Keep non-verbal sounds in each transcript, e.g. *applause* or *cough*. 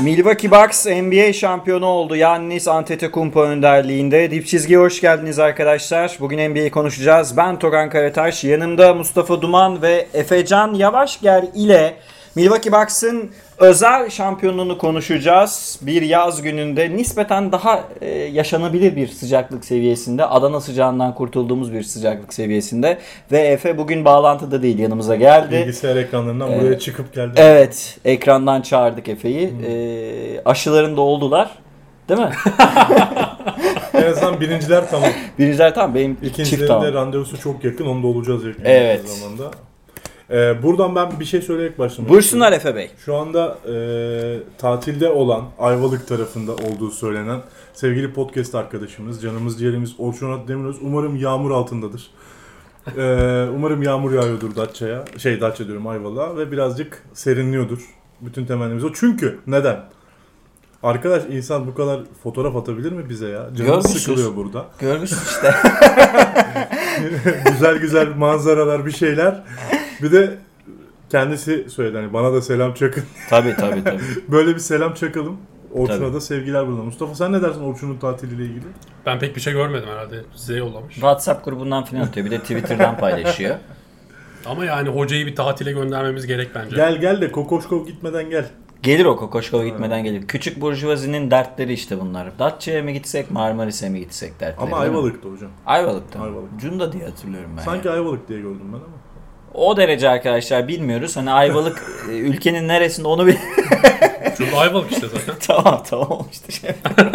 Milwaukee Bucks NBA şampiyonu oldu. Yannis Antetokounmpo önderliğinde. Dip çizgiye hoş geldiniz arkadaşlar. Bugün NBA'yi konuşacağız. Ben Togan Karataş. Yanımda Mustafa Duman ve Efecan Yavaşger ile Milwaukee Bucks'ın özel şampiyonluğunu konuşacağız. Bir yaz gününde nispeten daha e, yaşanabilir bir sıcaklık seviyesinde. Adana sıcağından kurtulduğumuz bir sıcaklık seviyesinde. Ve Efe bugün bağlantıda değil yanımıza geldi. Bilgisayar ekranlarından buraya çıkıp geldi. Evet, ekrandan çağırdık Efe'yi. Ee, aşılarında oldular. Değil mi? *laughs* En azından birinciler tamam. Birinciler tamam, benim çift İkincilerinde tamam. randevusu çok yakın. Onda olacağız yakın Evet. zamanda. Ee, buradan ben bir şey söyleyerek başlamak Buyursunlar Efe Bey. Şu anda e, tatilde olan Ayvalık tarafında olduğu söylenen sevgili podcast arkadaşımız, canımız ciğerimiz Orçun Demiröz umarım yağmur altındadır. Ee, umarım yağmur yağıyordur Datça'ya, şey Datça diyorum Ayvalık'a ve birazcık serinliyordur. Bütün temennimiz o. Çünkü neden? Arkadaş insan bu kadar fotoğraf atabilir mi bize ya? Görmüşsüz. sıkılıyor burada. Görmüşsün işte. *laughs* güzel güzel manzaralar bir şeyler. Bir de kendisi söyledi hani bana da selam çakın. *laughs* tabii tabii tabii. Böyle bir selam çakalım. Orçun'a Tabii. da sevgiler buradan. Mustafa sen ne dersin Orçun'un tatiliyle ilgili? Ben pek bir şey görmedim herhalde. Size yollamış. WhatsApp grubundan falan atıyor. Bir de Twitter'dan paylaşıyor. *laughs* Ama yani hocayı bir tatile göndermemiz gerek bence. Gel gel de Kokoşkov gitmeden gel. Gelir o Kokoşkova gitmeden gelir. Küçük burjuvazinin dertleri işte bunlar. Datça'ya mı gitsek, Marmaris'e mi gitsek dertleri. Ama değil mi? Ayvalık'ta hocam. Ayvalık'ta. Ayvalık. Cunda diye hatırlıyorum ben. Sanki. Ayvalık diye gördüm ben ama. O derece arkadaşlar bilmiyoruz. Hani Ayvalık e, ülkenin neresinde onu bir... *laughs* Çünkü Ayvalık işte zaten. *laughs* tamam tamam işte şey. *laughs*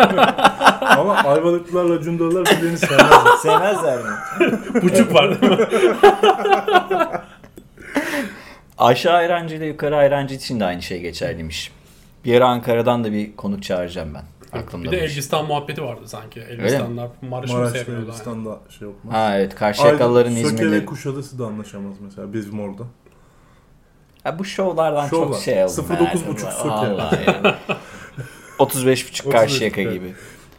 ama Ayvalıklılarla Cundalılar birbirini sevmezler. Sevmezler mi? Buçuk var değil mi? Aşağı ayrancı ile yukarı ayrancı için de aynı şey geçerliymiş. Bir ara Ankara'dan da bir konuk çağıracağım ben. Aklımda bir de. Elbistan muhabbeti vardı sanki. Elbistanlar Maraş'ı mı Maraş'ta sevmiyorlar? Elbistan'da şey yapmaz. Ha evet Karşıyakalıların Aydın, Söke ve. Kuşadası da anlaşamaz mesela bizim orada. Ha, bu şovlardan Şovlar. çok şey oldu. 09.5 Söke. Yani. 35.5 Karşıyaka gibi.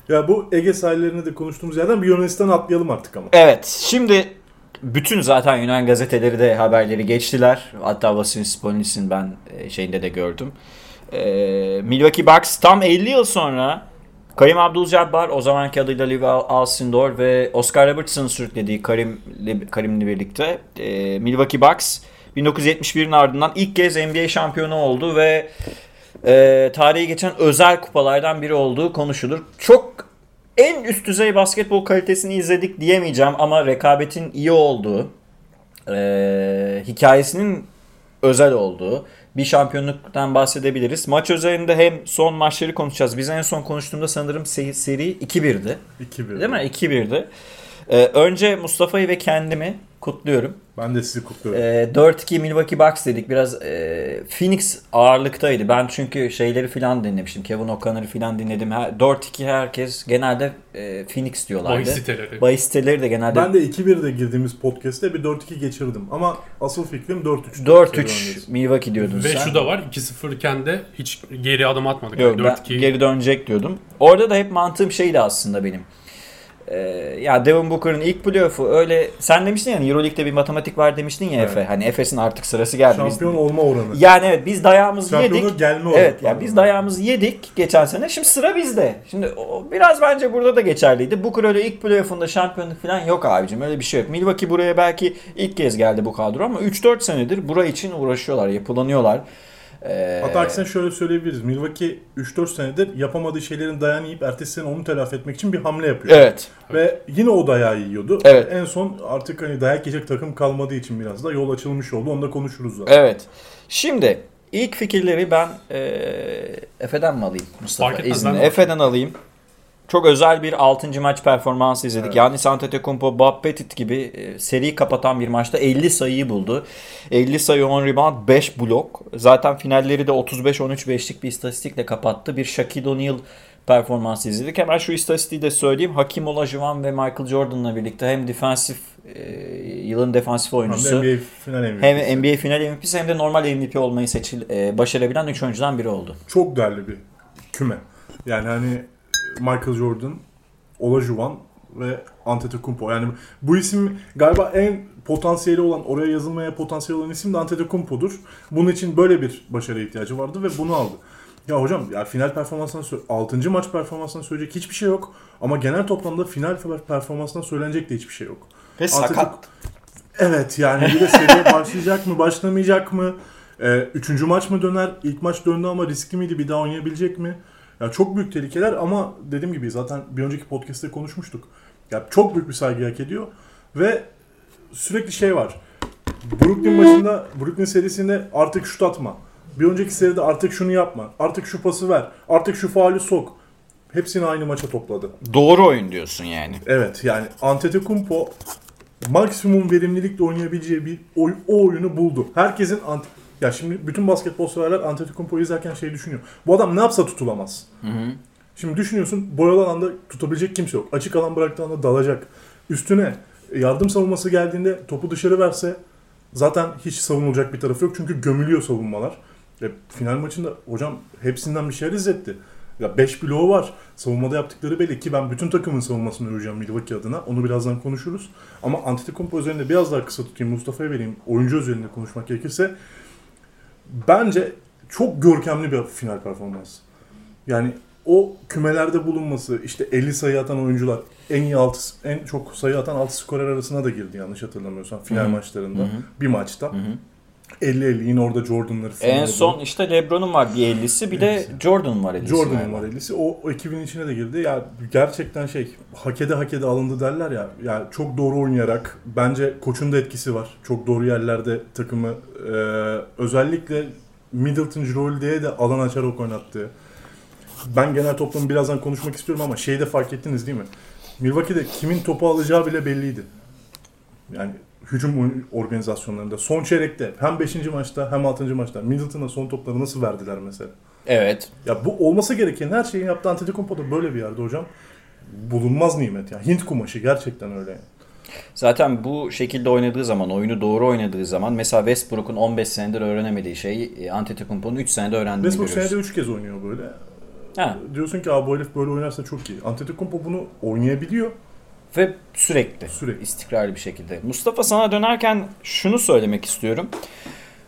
Ya bu Ege sahillerinde de konuştuğumuz yerden bir Yunanistan'a atlayalım artık ama. Evet şimdi bütün zaten Yunan gazeteleri de haberleri geçtiler. Hatta Vasilis Polinis'in ben e, şeyinde de gördüm. Ee, Milwaukee Bucks tam 50 yıl sonra Karim Abdul-Jabbar o zamanki adıyla Levi Alcindor ve Oscar Robertson'ın sürüklediği Karim, Karim'le birlikte e, Milwaukee Bucks 1971'in ardından ilk kez NBA şampiyonu oldu ve e, tarihi geçen özel kupalardan biri olduğu konuşulur. Çok en üst düzey basketbol kalitesini izledik diyemeyeceğim ama rekabetin iyi olduğu, e, hikayesinin özel olduğu bir şampiyonluktan bahsedebiliriz. Maç özelinde hem son maçları konuşacağız. Biz en son konuştuğumda sanırım se- seri 2-1'di. 2-1. Değil mi? 2-1'di. E, önce Mustafa'yı ve kendimi kutluyorum. Ben de sizi kutluyorum. E, 4-2 Milwaukee Bucks dedik. Biraz e, Phoenix ağırlıktaydı. Ben çünkü şeyleri filan dinlemiştim. Kevin O'Connor'ı filan dinledim. Her- 4-2 herkes genelde e, Phoenix diyorlardı. Bahis siteleri. Bahis siteleri de genelde Ben de 2-1'de girdiğimiz podcast'te bir 4-2 geçirdim. Ama asıl fikrim 4-3. 4-3 Milwaukee diyordun Ve sen. şu da var 2-0 iken de hiç geri adım atmadık. Yok, Yani ben 4-2 geri dönecek diyordum. Orada da hep mantığım şeydi aslında benim. Ee, ya Devin Booker'ın ilk playoff'u öyle sen demiştin ya Euroleague'de bir matematik var demiştin ya Evet. Efe. Hani Efes'in artık sırası geldi. Biz- Şampiyon olma oranı. Yani evet biz dayağımızı Şampiyonluk yedik. gelme oranı. Evet ya biz dayağımızı yedik geçen sene. Şimdi sıra bizde. Şimdi o biraz bence burada da geçerliydi. Booker öyle ilk playoff'unda şampiyonluk falan yok abicim. Öyle bir şey yok. Milwaukee buraya belki ilk kez geldi bu kadro ama 3-4 senedir bura için uğraşıyorlar, yapılanıyorlar. Ee, Hatta aksine şöyle söyleyebiliriz. Milwaukee 3-4 senedir yapamadığı şeylerin dayağını yiyip ertesi sene onu telafi etmek için bir hamle yapıyor. Evet. Ve yine o dayağı yiyordu. Evet. En son artık hani dayak yiyecek takım kalmadığı için biraz da yol açılmış oldu. Onu da konuşuruz zaten. Evet. Şimdi ilk fikirleri ben eee Efe'den mi alayım Mustafa? Fark de Efe'den alayım. Çok özel bir 6. maç performansı izledik. Evet. Yani Antetokounmpo, Bob Pettit gibi e, seri kapatan bir maçta 50 sayıyı buldu. 50 sayı 10 rebound 5 blok. Zaten finalleri de 35-13-5'lik bir istatistikle kapattı. Bir Shaquille O'Neal performansı izledik. Hemen şu istatistiği de söyleyeyim. Hakim Olajuwon ve Michael Jordan'la birlikte hem defensif e, yılın defansif Hem oyuncusu de NBA final MVP'si. hem NBA final MVP'si hem de normal MVP olmayı seçil, e, başarabilen 3 oyuncudan biri oldu. Çok değerli bir küme. Yani hani Michael Jordan, Olajuwon ve Antetokounmpo. Yani bu isim galiba en potansiyeli olan, oraya yazılmaya potansiyeli olan isim de Antetokounmpo'dur. Bunun için böyle bir başarıya ihtiyacı vardı ve bunu aldı. Ya hocam ya final performansından 6. maç performansından söyleyecek hiçbir şey yok. Ama genel toplamda final performansından söylenecek de hiçbir şey yok. Ve sakat. Evet yani bir de seriye *laughs* başlayacak mı başlamayacak mı? Ee, üçüncü maç mı döner? İlk maç döndü ama riskli miydi? Bir daha oynayabilecek mi? Ya çok büyük tehlikeler ama dediğim gibi zaten bir önceki podcast'te konuşmuştuk. Ya çok büyük bir saygı hak ediyor ve sürekli şey var. Brooklyn maçında, Brooklyn serisinde artık şut atma. Bir önceki seride artık şunu yapma. Artık şu pası ver. Artık şu faali sok. Hepsini aynı maça topladı. Doğru oyun diyorsun yani. Evet yani Antetokounmpo maksimum verimlilikle oynayabileceği bir oy, o oyunu buldu. Herkesin ant ya şimdi bütün basketbol severler Antetokounmpo'yu izlerken şey düşünüyor. Bu adam ne yapsa tutulamaz. Hı hı. Şimdi düşünüyorsun boyalı alanda tutabilecek kimse yok. Açık alan bıraktığı anda dalacak. Üstüne yardım savunması geldiğinde topu dışarı verse zaten hiç savunulacak bir tarafı yok. Çünkü gömülüyor savunmalar. E, final maçında hocam hepsinden bir şeyler izletti. Ya 5 bloğu var. Savunmada yaptıkları belli ki ben bütün takımın savunmasını öveceğim Milwaukee adına. Onu birazdan konuşuruz. Ama Antetokounmpo üzerinde biraz daha kısa tutayım. Mustafa'ya vereyim. Oyuncu özelinde konuşmak gerekirse. Bence çok görkemli bir final performans. Yani o kümelerde bulunması, işte 50 sayı atan oyuncular, en iyi altı, en çok sayı atan 6 skorer arasına da girdi yanlış hatırlamıyorsam final Hı-hı. maçlarında. Hı-hı. Bir maçta. Hı-hı. 50-50 yine orada Jordan'ları En son işte LeBron'un var bir 50'si bir de Jordan var 50'si. Jordan'ın var 50'si. O, o ekibin içine de girdi. Ya gerçekten şey hakede hakede alındı derler ya. Ya çok doğru oynayarak bence koçun da etkisi var. Çok doğru yerlerde takımı e, özellikle Middleton Rolde'ye de alan açarak oynattı. Ben genel toplamı birazdan konuşmak istiyorum ama şeyi de fark ettiniz değil mi? Milwaukee'de kimin topu alacağı bile belliydi. Yani hücum organizasyonlarında son çeyrekte hem 5. maçta hem 6. maçta Middleton'a son topları nasıl verdiler mesela? Evet. Ya bu olması gereken her şeyi yaptı Antetokounmpo da böyle bir yerde hocam. Bulunmaz nimet ya. Hint kumaşı gerçekten öyle. Zaten bu şekilde oynadığı zaman, oyunu doğru oynadığı zaman mesela Westbrook'un 15 senedir öğrenemediği şeyi e, Antetokounmpo'nun 3 senede öğrendiğini Westbrook görüyoruz. senede 3 kez oynuyor böyle. Ha. Diyorsun ki abi bu herif böyle oynarsa çok iyi. Antetokounmpo bunu oynayabiliyor. Ve sürekli, Sürekli. istikrarlı bir şekilde. Mustafa sana dönerken şunu söylemek istiyorum.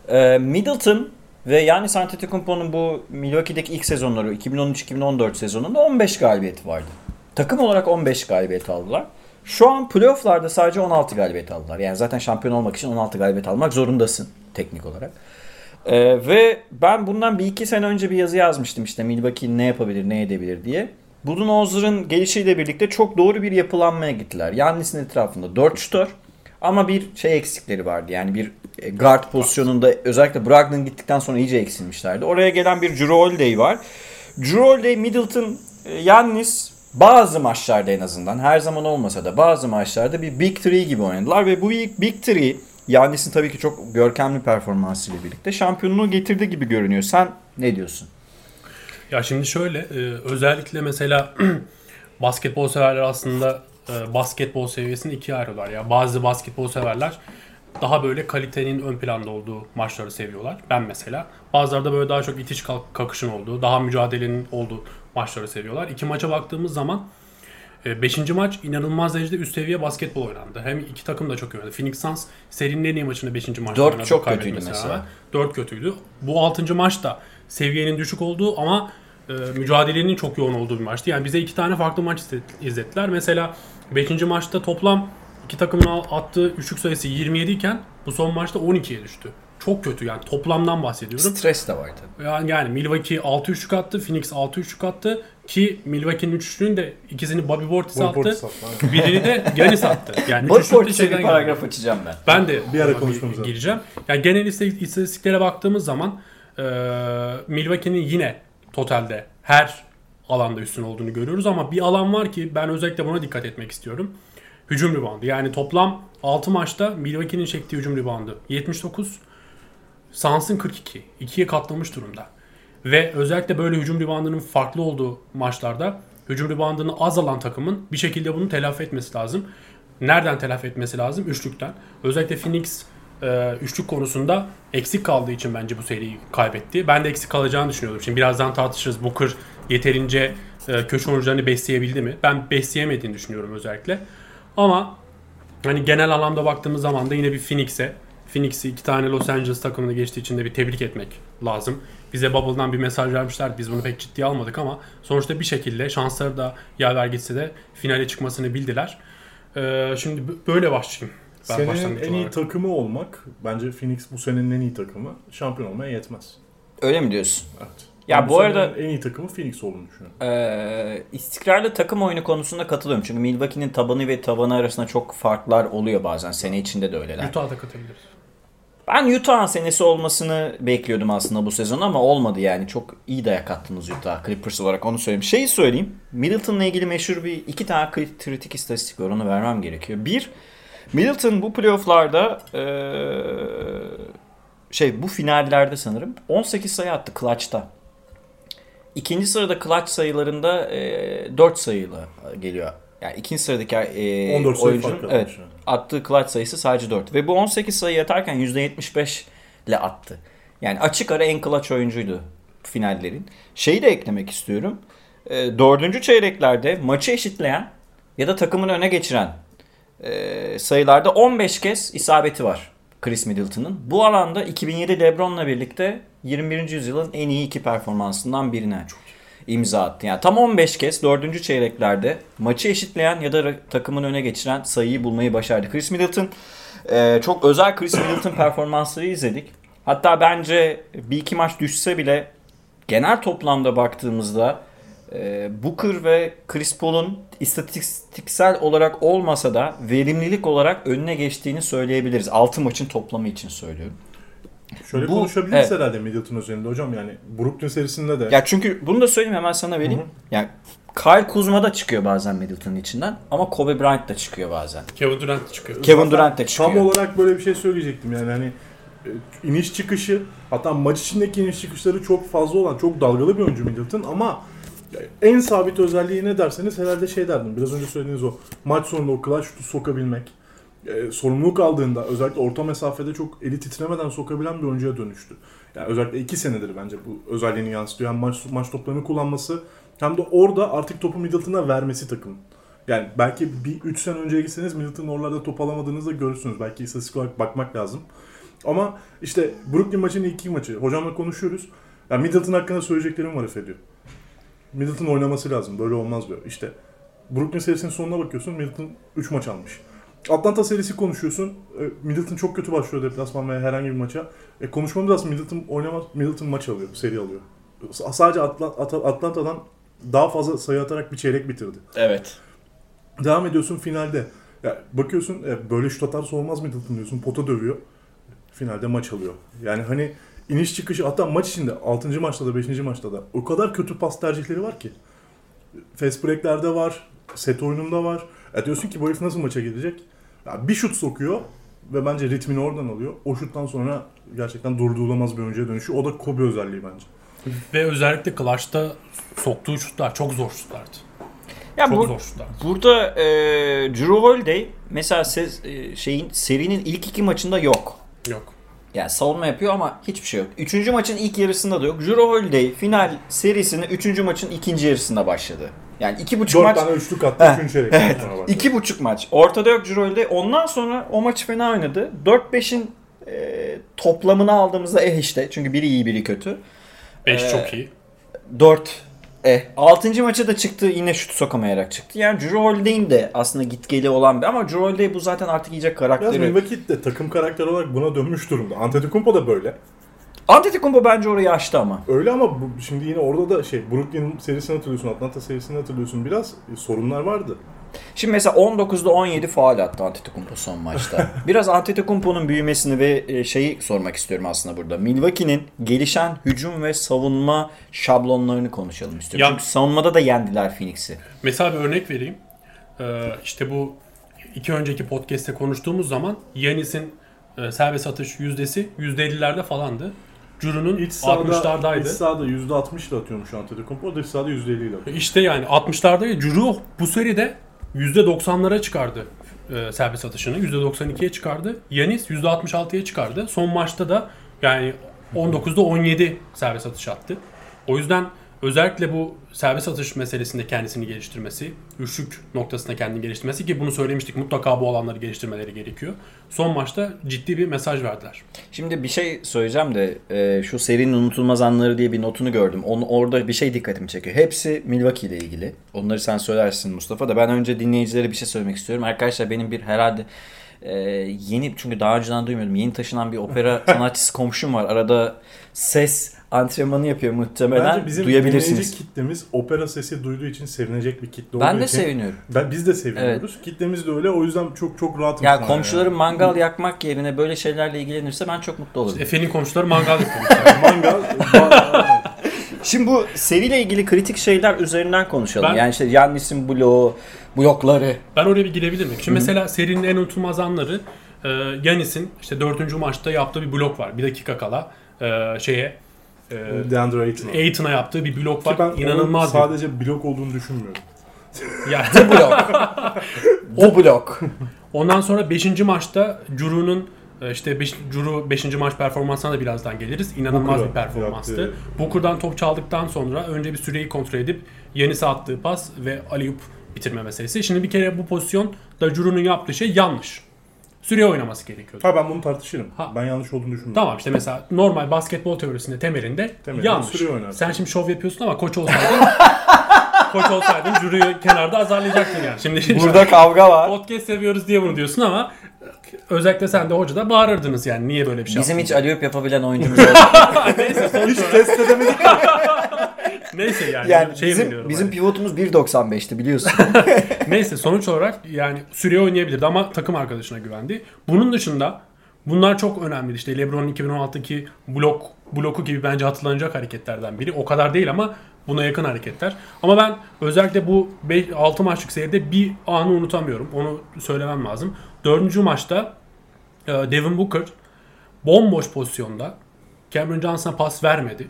Ee, Middleton ve yani Antetokounmpo'nun bu Milwaukee'deki ilk sezonları 2013-2014 sezonunda 15 galibiyeti vardı. Takım olarak 15 galibiyet aldılar. Şu an playofflarda sadece 16 galibiyet aldılar. Yani zaten şampiyon olmak için 16 galibiyet almak zorundasın teknik olarak. Ee, ve ben bundan bir iki sene önce bir yazı yazmıştım işte Milwaukee ne yapabilir ne edebilir diye. Budenholzer'ın gelişiyle birlikte çok doğru bir yapılanmaya gittiler. Yannis'in etrafında 4 şutör ama bir şey eksikleri vardı. Yani bir e, guard pozisyonunda özellikle Brogdon gittikten sonra iyice eksilmişlerdi. Oraya gelen bir Drew Holiday var. Drew Holiday, Middleton, e, Yannis bazı maçlarda en azından her zaman olmasa da bazı maçlarda bir Big Three gibi oynadılar ve bu Big, Big Three Yannis'in tabii ki çok görkemli performansıyla birlikte şampiyonluğu getirdi gibi görünüyor. Sen ne diyorsun? Ya şimdi şöyle e, özellikle mesela *clears throat* basketbol severler aslında e, basketbol seviyesini ikiye ayırıyorlar. Ya bazı basketbol severler daha böyle kalitenin ön planda olduğu maçları seviyorlar. Ben mesela. Bazıları da böyle daha çok itiş kalk- kakışın olduğu, daha mücadelenin olduğu maçları seviyorlar. İki maça baktığımız zaman 5. maç inanılmaz derecede üst seviye basketbol oynandı. Hem iki takım da çok iyi oynadı. Phoenix Suns serinin en iyi maçında 5. maçta oynadı, çok kaybetmesine kötüydü mesela. rağmen. 4 kötüydü. Bu 6. maçta seviyenin düşük olduğu ama e, mücadelenin çok yoğun olduğu bir maçtı. Yani bize iki tane farklı maç izlet- izlettiler. Mesela 5. maçta toplam iki takımın attığı üçlük sayısı 27 iken bu son maçta 12'ye düştü. Çok kötü yani toplamdan bahsediyorum. Stres de var tabii. Yani, yani Milwaukee 6 üçlük attı, Phoenix 6 üçlük attı ki Milwaukee'nin üç üçlüğünün de ikisini Bobby Portis Bol attı. Attı. Birini de *laughs* Giannis attı. Yani de Portis'e bir paragraf geldi. açacağım ben. Ben de Bir ara konuşmamız gireceğim. Yani genel istatistik- istatistiklere baktığımız zaman e, Milwaukee'nin yine totalde her alanda üstün olduğunu görüyoruz ama bir alan var ki ben özellikle buna dikkat etmek istiyorum. Hücum ribandı. Yani toplam 6 maçta Milwaukee'nin çektiği hücum ribandı 79. Suns'ın 42. İkiye katlamış durumda. Ve özellikle böyle hücum ribandının farklı olduğu maçlarda hücum ribandını az alan takımın bir şekilde bunu telafi etmesi lazım. Nereden telafi etmesi lazım? Üçlükten. Özellikle Phoenix e, üçlük konusunda eksik kaldığı için bence bu seriyi kaybetti. Ben de eksik kalacağını düşünüyordum. Şimdi birazdan tartışırız. Booker yeterince e, köşe oyuncularını besleyebildi mi? Ben besleyemediğini düşünüyorum özellikle. Ama hani genel anlamda baktığımız zaman da yine bir Phoenix'e Phoenix'i iki tane Los Angeles takımını geçtiği için de bir tebrik etmek lazım. Bize Bubble'dan bir mesaj vermişler. Biz bunu pek ciddiye almadık ama sonuçta bir şekilde şansları da yaver gitse de finale çıkmasını bildiler. Ee, şimdi böyle başlayayım. Ben Senenin en iyi olarak. takımı olmak bence Phoenix bu senenin en iyi takımı. Şampiyon olmaya yetmez. Öyle mi diyorsun? Evet. Ya Ben bu arada- en iyi takımı Phoenix olduğunu düşünüyorum. Ee, istikrarlı takım oyunu konusunda katılıyorum. Çünkü Milwaukee'nin tabanı ve tabanı arasında çok farklar oluyor bazen. Sene içinde de öyleler. Utah'da katabiliriz. Ben Utah'ın senesi olmasını bekliyordum aslında bu sezon ama olmadı yani. Çok iyi dayak attınız Utah Clippers olarak onu söyleyeyim. Şeyi söyleyeyim. Middleton'la ilgili meşhur bir iki tane kri- kritik istatistik var. Onu vermem gerekiyor. Bir, Middleton bu playofflarda eee, şey bu finallerde sanırım 18 sayı attı clutch'ta. İkinci sırada clutch sayılarında eee 4 sayıyla geliyor. Yani ikinci sıradaki eee 14 sayı oyuncunun evet, yani. attığı clutch sayısı sadece 4. Ve bu 18 sayı atarken %75 ile attı. Yani açık ara en clutch oyuncuydu finallerin. Şeyi de eklemek istiyorum. E, dördüncü çeyreklerde maçı eşitleyen ya da takımını öne geçiren e, sayılarda 15 kez isabeti var Chris Middleton'ın. Bu alanda 2007 LeBron'la birlikte 21. yüzyılın en iyi iki performansından birine imza attı. Yani tam 15 kez dördüncü çeyreklerde maçı eşitleyen ya da takımını öne geçiren sayıyı bulmayı başardı. Chris Middleton e, çok özel Chris Middleton *coughs* performansları izledik. Hatta bence bir iki maç düşse bile genel toplamda baktığımızda e, Booker ve Chris Paul'un istatistiksel olarak olmasa da verimlilik olarak önüne geçtiğini söyleyebiliriz. 6 maçın toplamı için söylüyorum. Şöyle Bu- konuşabiliriz evet. herhalde Middleton üzerinde hocam yani Brooklyn serisinde de Ya çünkü bunu da söyleyeyim hemen sana vereyim. Yani Kyle Kuzma da çıkıyor bazen Middleton'ın içinden ama Kobe Bryant da çıkıyor bazen. Kevin Durant çıkıyor. Kevin Durant da çıkıyor. Tam olarak böyle bir şey söyleyecektim yani hani e, iniş çıkışı hatta maç içindeki iniş çıkışları çok fazla olan çok dalgalı bir oyuncu Middleton ama en sabit özelliği ne derseniz herhalde şey derdim biraz önce söylediğiniz o maç sonunda o clutch şutu sokabilmek e, sorumluluk aldığında özellikle orta mesafede çok eli titremeden sokabilen bir oyuncuya dönüştü. Yani özellikle iki senedir bence bu özelliğini yansıtıyor. Hem maç, maç toplarını kullanması hem de orada artık topu Middleton'a vermesi takımın. Yani belki bir 3 sene önceye gitseniz Middleton oralarda top alamadığınızda görürsünüz. Belki istatistik olarak bakmak lazım. Ama işte Brooklyn maçının ilk iki maçı. Hocamla konuşuyoruz. Yani Middleton hakkında söyleyeceklerim var Efe diyor. Middleton oynaması lazım. Böyle olmaz diyor. İşte Brooklyn serisinin sonuna bakıyorsun. Middleton 3 maç almış. Atlanta serisi konuşuyorsun. E, Middleton çok kötü başlıyor deplasman veya herhangi bir maça. E, konuşmamız lazım. Middleton oynamaz. Middleton maç alıyor. Seri alıyor. Sadece Atla- At- Atlanta'dan daha fazla sayı atarak bir çeyrek bitirdi. Evet. Devam ediyorsun finalde. Ya bakıyorsun e, böyle şut atarsa olmaz Middleton diyorsun. Pota dövüyor. Finalde maç alıyor. Yani hani iniş çıkışı hatta maç içinde 6. maçta da 5. maçta da o kadar kötü pas tercihleri var ki. Fast break'lerde var. Set oyununda var. Ya diyorsun ki bu herif nasıl maça gidecek? Ya bir şut sokuyor ve bence ritmini oradan alıyor. O şuttan sonra gerçekten durdurulamaz bir oyuncuya dönüşüyor. O da Kobe özelliği bence. Ve özellikle Clutch'ta soktuğu şutlar çok zor şutlardı. Ya Çok bu, zor şutlardı. burada e, Drew Holiday mesela siz, e, şeyin serinin ilk iki maçında yok. Yok. Yani savunma yapıyor ama hiçbir şey yok. Üçüncü maçın ilk yarısında da yok. Drew Holiday final serisini üçüncü maçın ikinci yarısında başladı. Yani iki buçuk 4 maç tane üçlük attı. Heh, 3. çeyrek. evet. İki buçuk maç. Ortada yok Drew Holiday. Ondan sonra o maçı fena oynadı. 4-5'in e, toplamını aldığımızda eh işte. Çünkü biri iyi biri kötü. 5 Ee, çok iyi. 4 eh. 6. maça da çıktı yine şut sokamayarak çıktı. Yani Drew Holiday'in de aslında git geli olan bir ama Drew Holiday bu zaten artık iyice Biraz karakteri. Milwaukee de takım karakteri olarak buna dönmüş durumda. Antetokounmpo da böyle. Antetokounmpo bence orayı aştı ama. Öyle ama bu, şimdi yine orada da şey Brooklyn serisini hatırlıyorsun, Atlanta serisini hatırlıyorsun biraz e, sorunlar vardı. Şimdi mesela 19'da 17 faal attı Antetokounmpo son maçta. *laughs* Biraz Antetokounmpo'nun büyümesini ve e, şeyi sormak istiyorum aslında burada. Milwaukee'nin gelişen hücum ve savunma şablonlarını konuşalım istiyorum. Ya- Çünkü savunmada da yendiler Phoenix'i. Mesela bir örnek vereyim. Ee, işte bu iki önceki podcast'te konuştuğumuz zaman Yanis'in e, serbest atış yüzdesi %50'lerde falandı. İç sahada, 60'lardaydı. iç sahada %60 ile atıyormuş Antetokounmpo, dış sahada %50 ile atıyor. İşte yani 60'larda Curu bu seride %90'lara çıkardı e, serbest atışını. %92'ye çıkardı. Yanis %66'ya çıkardı. Son maçta da yani 19'da 17 serbest atış attı. O yüzden özellikle bu serbest atış meselesinde kendisini geliştirmesi, üçlük noktasında kendini geliştirmesi ki bunu söylemiştik mutlaka bu alanları geliştirmeleri gerekiyor. Son maçta ciddi bir mesaj verdiler. Şimdi bir şey söyleyeceğim de e, şu serinin unutulmaz anları diye bir notunu gördüm. Onu orada bir şey dikkatimi çekiyor. Hepsi Milwaukee ile ilgili. Onları sen söylersin Mustafa da ben önce dinleyicilere bir şey söylemek istiyorum. Arkadaşlar benim bir herhalde e, yeni çünkü daha önceden duymuyordum. Yeni taşınan bir opera *laughs* sanatçısı komşum var. Arada ses antrenmanı yapıyor muhtemelen. Bence bizim Duyabilirsiniz. kitlemiz opera sesi duyduğu için sevinecek bir kitle Ben olduğu de için. seviniyorum. Ben, biz de seviniyoruz. Kitlemiz de öyle. O yüzden çok çok rahatım. Ya şu an komşularım mangal yakmak yerine böyle şeylerle ilgilenirse ben çok mutlu olurum. Efe'nin komşuları mangal *laughs* yapıyorlar. yani. Mangal. *laughs* Şimdi bu seriyle ilgili kritik şeyler üzerinden konuşalım. Ben- Yani işte Yannis'in bloğu, blokları. Ben oraya bir girebilir miyim? Şimdi mesela serinin en unutulmaz anları e, Yanis'in işte dördüncü maçta yaptığı bir blok var. Bir dakika kala e, şeye e, DeAndre Ayton. Aiton'a yaptığı bir blok Ki var. ben onun İnanılmaz bir. sadece blok olduğunu düşünmüyorum. Yani, *laughs* Blok. *laughs* o blok. ondan sonra 5. maçta Juru'nun e, işte beş, Juru 5. maç performansına da birazdan geliriz. İnanılmaz Booker'a bir performanstı. yaptığı- Booker'dan top çaldıktan sonra önce bir süreyi kontrol edip Yanis'e attığı pas ve Aliyup bitirme meselesi. Şimdi bir kere bu pozisyon da Juru'nun yaptığı şey yanlış. Süre oynaması gerekiyordu. Ha ben bunu tartışırım. Ha. Ben yanlış olduğunu düşünmüyorum. Tamam işte mesela normal basketbol teorisinde temelinde, Temelinde yanlış. Sen şimdi şov yapıyorsun ama koç olsaydın *laughs* koç olsaydın jüriyi kenarda azarlayacaktın yani. Şimdi Burada kavga var. podcast seviyoruz diye bunu diyorsun ama özellikle sen de hoca da bağırırdınız yani niye böyle bir şey Bizim hiç yaptın? aliyop yapabilen oyuncumuz *laughs* oldu. Neyse sonuç Hiç test edemedik. *laughs* Neyse yani, yani şey bizim, biliyorum bizim hani. pivotumuz 1.95'ti biliyorsun. *laughs* Neyse sonuç olarak yani süreye oynayabilirdi ama takım arkadaşına güvendi. Bunun dışında bunlar çok önemli. İşte LeBron'un 2016'daki blok bloku gibi bence hatırlanacak hareketlerden biri. O kadar değil ama buna yakın hareketler. Ama ben özellikle bu 6 maçlık seride bir anı unutamıyorum. Onu söylemem lazım. 4. maçta e, Devin Booker bomboş pozisyonda Cameron Johnson'a pas vermedi.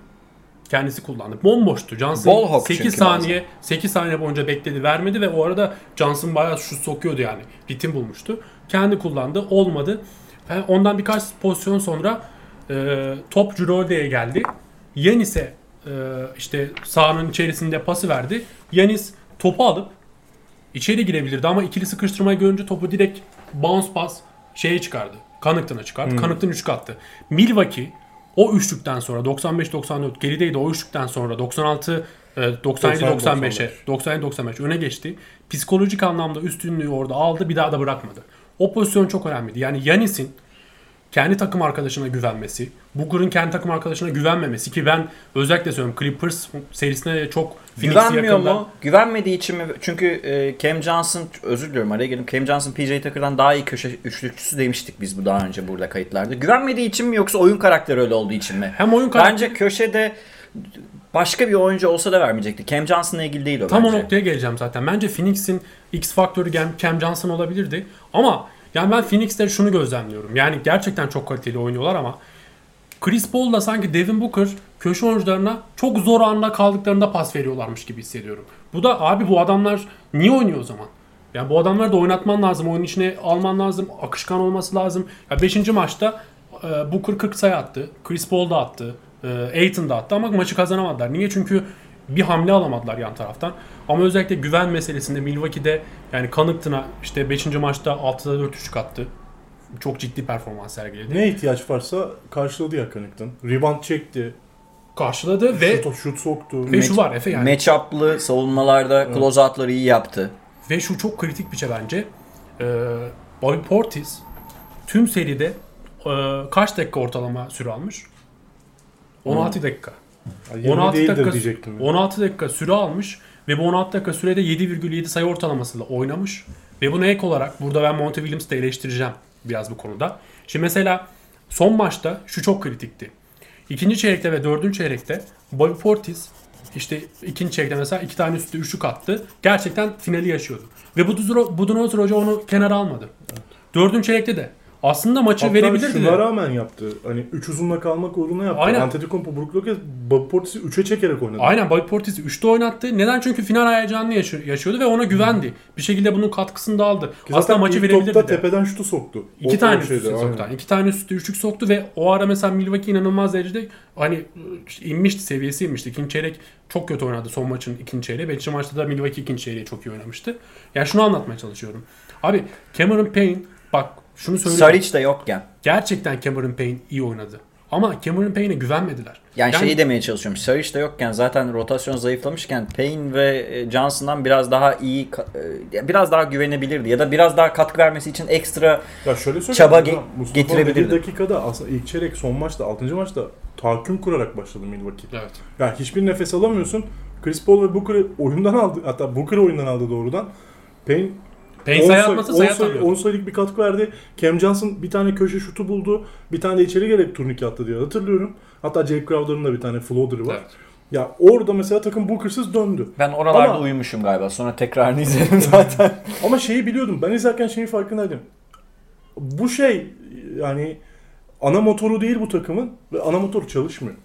Kendisi kullandı. Bomboştu. Johnson Ball hawk 8 çünkü saniye 8 saniye boyunca bekledi vermedi ve o arada Johnson bayağı şut sokuyordu yani. Ritim bulmuştu. Kendi kullandı. Olmadı. E, Ondan birkaç pozisyon sonra e, top Jrolde'ye geldi. Yanis'e e, işte sahanın içerisinde pası verdi. Yanis topu alıp içeri girebilirdi ama ikili sıkıştırmayı görünce topu direkt bounce pass şeye çıkardı. Kanıktın'a çıkardı. Hmm. Kanıktın üçlük attı. Milwaukee o üçlükten sonra 95-94 gerideydi o üçlükten sonra 96 e, 97-95'e 97-95 öne geçti. Psikolojik anlamda üstünlüğü orada aldı bir daha da bırakmadı. O pozisyon çok önemliydi. Yani Yanis'in kendi takım arkadaşına güvenmesi, Booker'ın kendi takım arkadaşına güvenmemesi ki ben özellikle söylüyorum Clippers serisine çok Phoenix'i Güvenmiyor yakında- mu? Güvenmediği için mi? Çünkü e, Cam Johnson, özür diliyorum araya girdim. Cam Johnson PJ Tucker'dan daha iyi köşe üçlükçüsü demiştik biz bu daha önce burada kayıtlarda. Güvenmediği için mi yoksa oyun karakteri öyle olduğu için mi? Hem oyun karakteri Bence köşede başka bir oyuncu olsa da vermeyecekti. Cam Johnson'la ilgili değil o Tam bence. o noktaya geleceğim zaten. Bence Phoenix'in X faktörü Cam, Cam Johnson olabilirdi. Ama yani ben Phoenix'te şunu gözlemliyorum. Yani gerçekten çok kaliteli oynuyorlar ama Chris Paul'la sanki Devin Booker köşe oyuncularına çok zor anda kaldıklarında pas veriyorlarmış gibi hissediyorum. Bu da abi bu adamlar niye oynuyor o zaman? Yani bu adamları da oynatman lazım. Oyun içine alman lazım. Akışkan olması lazım. Ya 5. maçta e, Booker 40 sayı attı. Chris Paul da attı. E, Aiton da attı ama maçı kazanamadılar. Niye? Çünkü bir hamle alamadılar yan taraftan. Ama özellikle güven meselesinde Milwaukee'de yani Connaughton'a işte 5. maçta 6'da 4 üçlük attı. Çok ciddi performans sergiledi. Ne ihtiyaç varsa karşıladı ya Connington. Rebound çekti. Karşıladı ve Şut, şut soktu. ve şu var Efe yani. Matchup'lı savunmalarda closeout'ları iyi yaptı. Ve şu çok kritik bir şey bence. Ee, Bobby Portis tüm seride e, kaç dakika ortalama süre almış? 16 dakika. Ya, 20 16 değildir dakika, diyecektim. 16 dakika süre almış ve bu 16 dakika sürede 7,7 sayı ortalamasıyla oynamış. Ve buna ek olarak burada ben Monte Williams'ı da eleştireceğim biraz bu konuda. Şimdi mesela son maçta şu çok kritikti. İkinci çeyrekte ve dördüncü çeyrekte Bobby Portis işte ikinci çeyrekte mesela iki tane üstte üçlük attı. Gerçekten finali yaşıyordu. Ve Budenholzer Hoca onu kenara almadı. Dördüncü çeyrekte de aslında maçı Hatta verebilirdi. şuna rağmen yaptı. Hani 3 uzunla kalmak uğruna yaptı. Aynen. Antetokounmpo, Brook Lopez, Bobby Portis'i 3'e çekerek oynadı. Aynen Bobby Portis'i 3'te oynattı. Neden? Çünkü final heyecanını yaşıyor- yaşıyordu ve ona güvendi. Bir şekilde bunun katkısını da aldı. Ki Aslında maçı verebilirdi topta de. tepeden şutu soktu. İki O- tane şeyde, aynen. soktu. İki tane üstü üçlük soktu ve o ara mesela Milwaukee inanılmaz derecede hani işte inmişti seviyesi inmişti. İkinci çeyrek çok kötü oynadı son maçın ikinci çeyreği. Beşinci maçta da Milwaukee ikinci çeyreği çok iyi oynamıştı. Yani şunu anlatmaya çalışıyorum. Abi Cameron Payne bak şunu. Saric de yokken. Gerçekten Cameron Payne iyi oynadı. Ama Cameron Payne'e güvenmediler. Yani, şeyi demeye çalışıyorum. Saric de yokken zaten rotasyon zayıflamışken Payne ve e, Johnson'dan biraz daha iyi e, biraz daha güvenebilirdi ya da biraz daha katkı vermesi için ekstra Ya şöyle söyleyeyim. Çaba ge- Mustafa getirebilirdi. dakikada aslında ilk çeyrek son maçta 6. maçta tahakküm kurarak başladı Milwaukee. Evet. Yani hiçbir nefes alamıyorsun. Chris Paul ve Booker'ı oyundan aldı. Hatta Booker'ı oyundan aldı doğrudan. Payne Payne 10 sayı atmasa 10 sayı atamıyordu. 10 sayılık bir katkı verdi. Cam Johnson bir tane köşe şutu buldu. Bir tane de içeri gerek turnike attı diye hatırlıyorum. Hatta Jake Crowder'ın da bir tane floater'ı var. Evet. Ya orada mesela takım Booker'sız döndü. ben oralarda Ama- uyumuşum galiba. Sonra tekrarını izledim *laughs* zaten. Ama şeyi biliyordum. Ben izlerken şeyin farkındaydım. Bu şey yani ana motoru değil bu takımın ve ana motor çalışmıyor.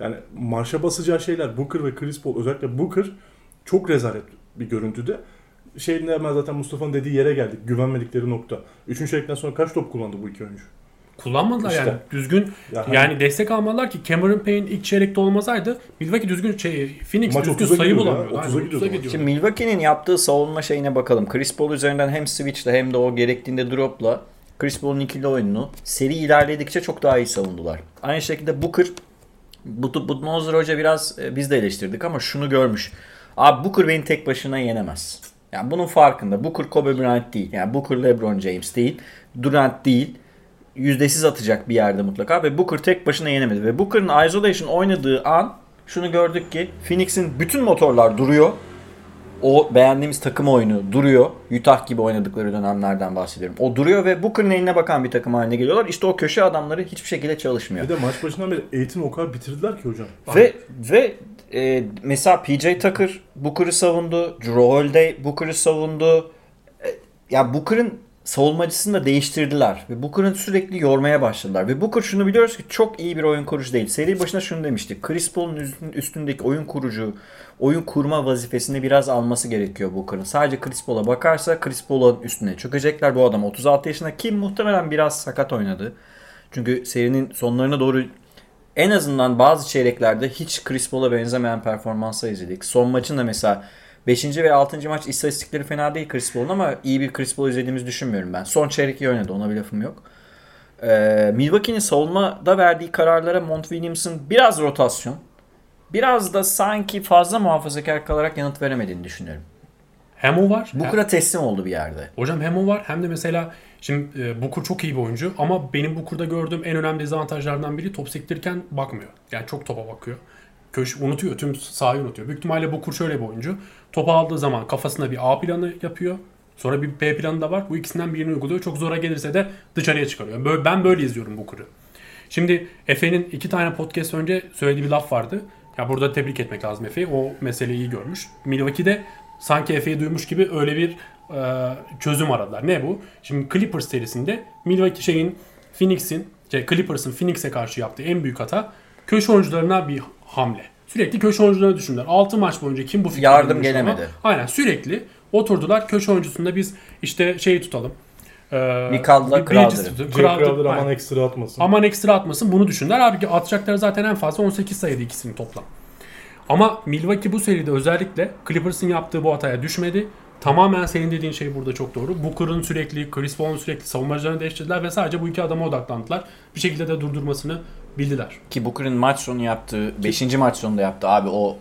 Yani marşa basacağı şeyler Booker ve Chris Paul özellikle Booker çok rezalet bir görüntüde. Şeyinde hemen zaten Mustafa'nın dediği yere geldik. Güvenmedikleri nokta. Üçüncü çeyrekten sonra kaç top kullandı bu iki oyuncu? Kullanmadılar İşte. yani. Düzgün Ya hani- yani destek almalılar ki Cameron Payne ilk çeyrekte olmasaydı Milwaukee düzgün şey Phoenix Maç düzgün 30'a sayı gidiyordu ya, bulamıyordu. 30'a Aynen, gidiyordu maç. gidiyordu. Şimdi Milwaukee'nin yaptığı savunma şeyine bakalım. Chris Paul üzerinden hem switch'le hem de o gerektiğinde drop'la Chris Paul'un ikili oyununu seri ilerledikçe çok daha iyi savundular. Aynı şekilde Booker bu Budenholzer Hoca biraz e, biz de eleştirdik ama şunu görmüş. Abi Booker beni tek başına yenemez. Yani bunun farkında. Booker Kobe Bryant değil. Yani Booker LeBron James değil. Durant değil. Yüzdesiz atacak bir yerde mutlaka ve Booker tek başına yenemedi. Ve Booker'ın isolation oynadığı an şunu gördük ki Phoenix'in bütün motorlar duruyor. O beğendiğimiz takım oyunu duruyor. Utah gibi oynadıkları dönemlerden bahsediyorum. O duruyor ve Booker'ın eline bakan bir takım haline geliyorlar. İşte o köşe adamları hiçbir şekilde çalışmıyor. Bir de maç başından beri eğitim o kadar bitirdiler ki hocam. Ve ve e, mesela PJ Tucker Booker'ı savundu. Drew Holiday Booker'ı savundu. E, ya Booker'ın savunmacısını da değiştirdiler. Ve Booker'ın sürekli yormaya başladılar. Ve Booker şunu biliyoruz ki çok iyi bir oyun kurucu değil. Seri başına şunu demiştik. Chris Paul'un üstün- üstündeki oyun kurucu, oyun kurma vazifesini biraz alması gerekiyor Booker'ın. Sadece Chris Paul'a bakarsa Chris Paul'un üstüne çökecekler. Bu adam 36 yaşında ki muhtemelen biraz sakat oynadı. Çünkü serinin sonlarına doğru en azından bazı çeyreklerde hiç Chris Paul'a benzemeyen performanslar izledik. Son maçın da mesela 5. ve 6. maç istatistikleri fena değil Chris Paul'un ama iyi bir Chris Paul izlediğimizi düşünmüyorum ben. Son çeyrek iyi oynadı ona bir lafım yok. Ee, Milwaukee'nin savunmada verdiği kararlara Mont Williams'ın biraz rotasyon, biraz da sanki fazla muhafazakar kalarak yanıt veremediğini düşünüyorum. Hem o var. Booker'a teslim oldu bir yerde. Hocam hem o var hem de mesela şimdi e, Booker çok iyi bir oyuncu ama benim Booker'da gördüğüm en önemli dezavantajlardan biri top sektirirken bakmıyor. Yani çok topa bakıyor. Köş unutuyor. Tüm sahayı unutuyor. Büyük ihtimalle Booker şöyle bir oyuncu. Topu aldığı zaman kafasında bir A planı yapıyor. Sonra bir B planı da var. Bu ikisinden birini uyguluyor. Çok zora gelirse de dışarıya çıkarıyor. Böyle, ben böyle izliyorum Booker'ı. Şimdi Efe'nin iki tane podcast önce söylediği bir laf vardı. Ya burada tebrik etmek lazım Efe'yi. O meseleyi iyi görmüş. Milwaukee'de sanki Efe'yi duymuş gibi öyle bir e, çözüm aradılar. Ne bu? Şimdi Clippers serisinde Milwaukee şeyin Phoenix'in şey, Clippers'ın Phoenix'e karşı yaptığı en büyük hata köşe oyuncularına bir hamle. Sürekli köşe oyuncularına düşündüler. 6 maç boyunca kim bu fikri Yardım bulmuş ama- gelemedi. Aynen sürekli oturdular köşe oyuncusunda biz işte şeyi tutalım. Ee, bir- Bridges'i Crowder'ı. Crowder- aman ekstra atmasın. Aman ekstra atmasın bunu düşündüler. Abi atacakları zaten en fazla 18 sayıda ikisini toplam. Ama Milwaukee bu seride özellikle Clippers'ın yaptığı bu hataya düşmedi. Tamamen senin dediğin şey burada çok doğru. Booker'ın sürekli, Chris Paul'un sürekli savunmacılarını değiştirdiler ve sadece bu iki adama odaklandılar. Bir şekilde de durdurmasını bildiler. Ki Booker'ın maç sonu yaptığı, 5. maç sonunda yaptı abi o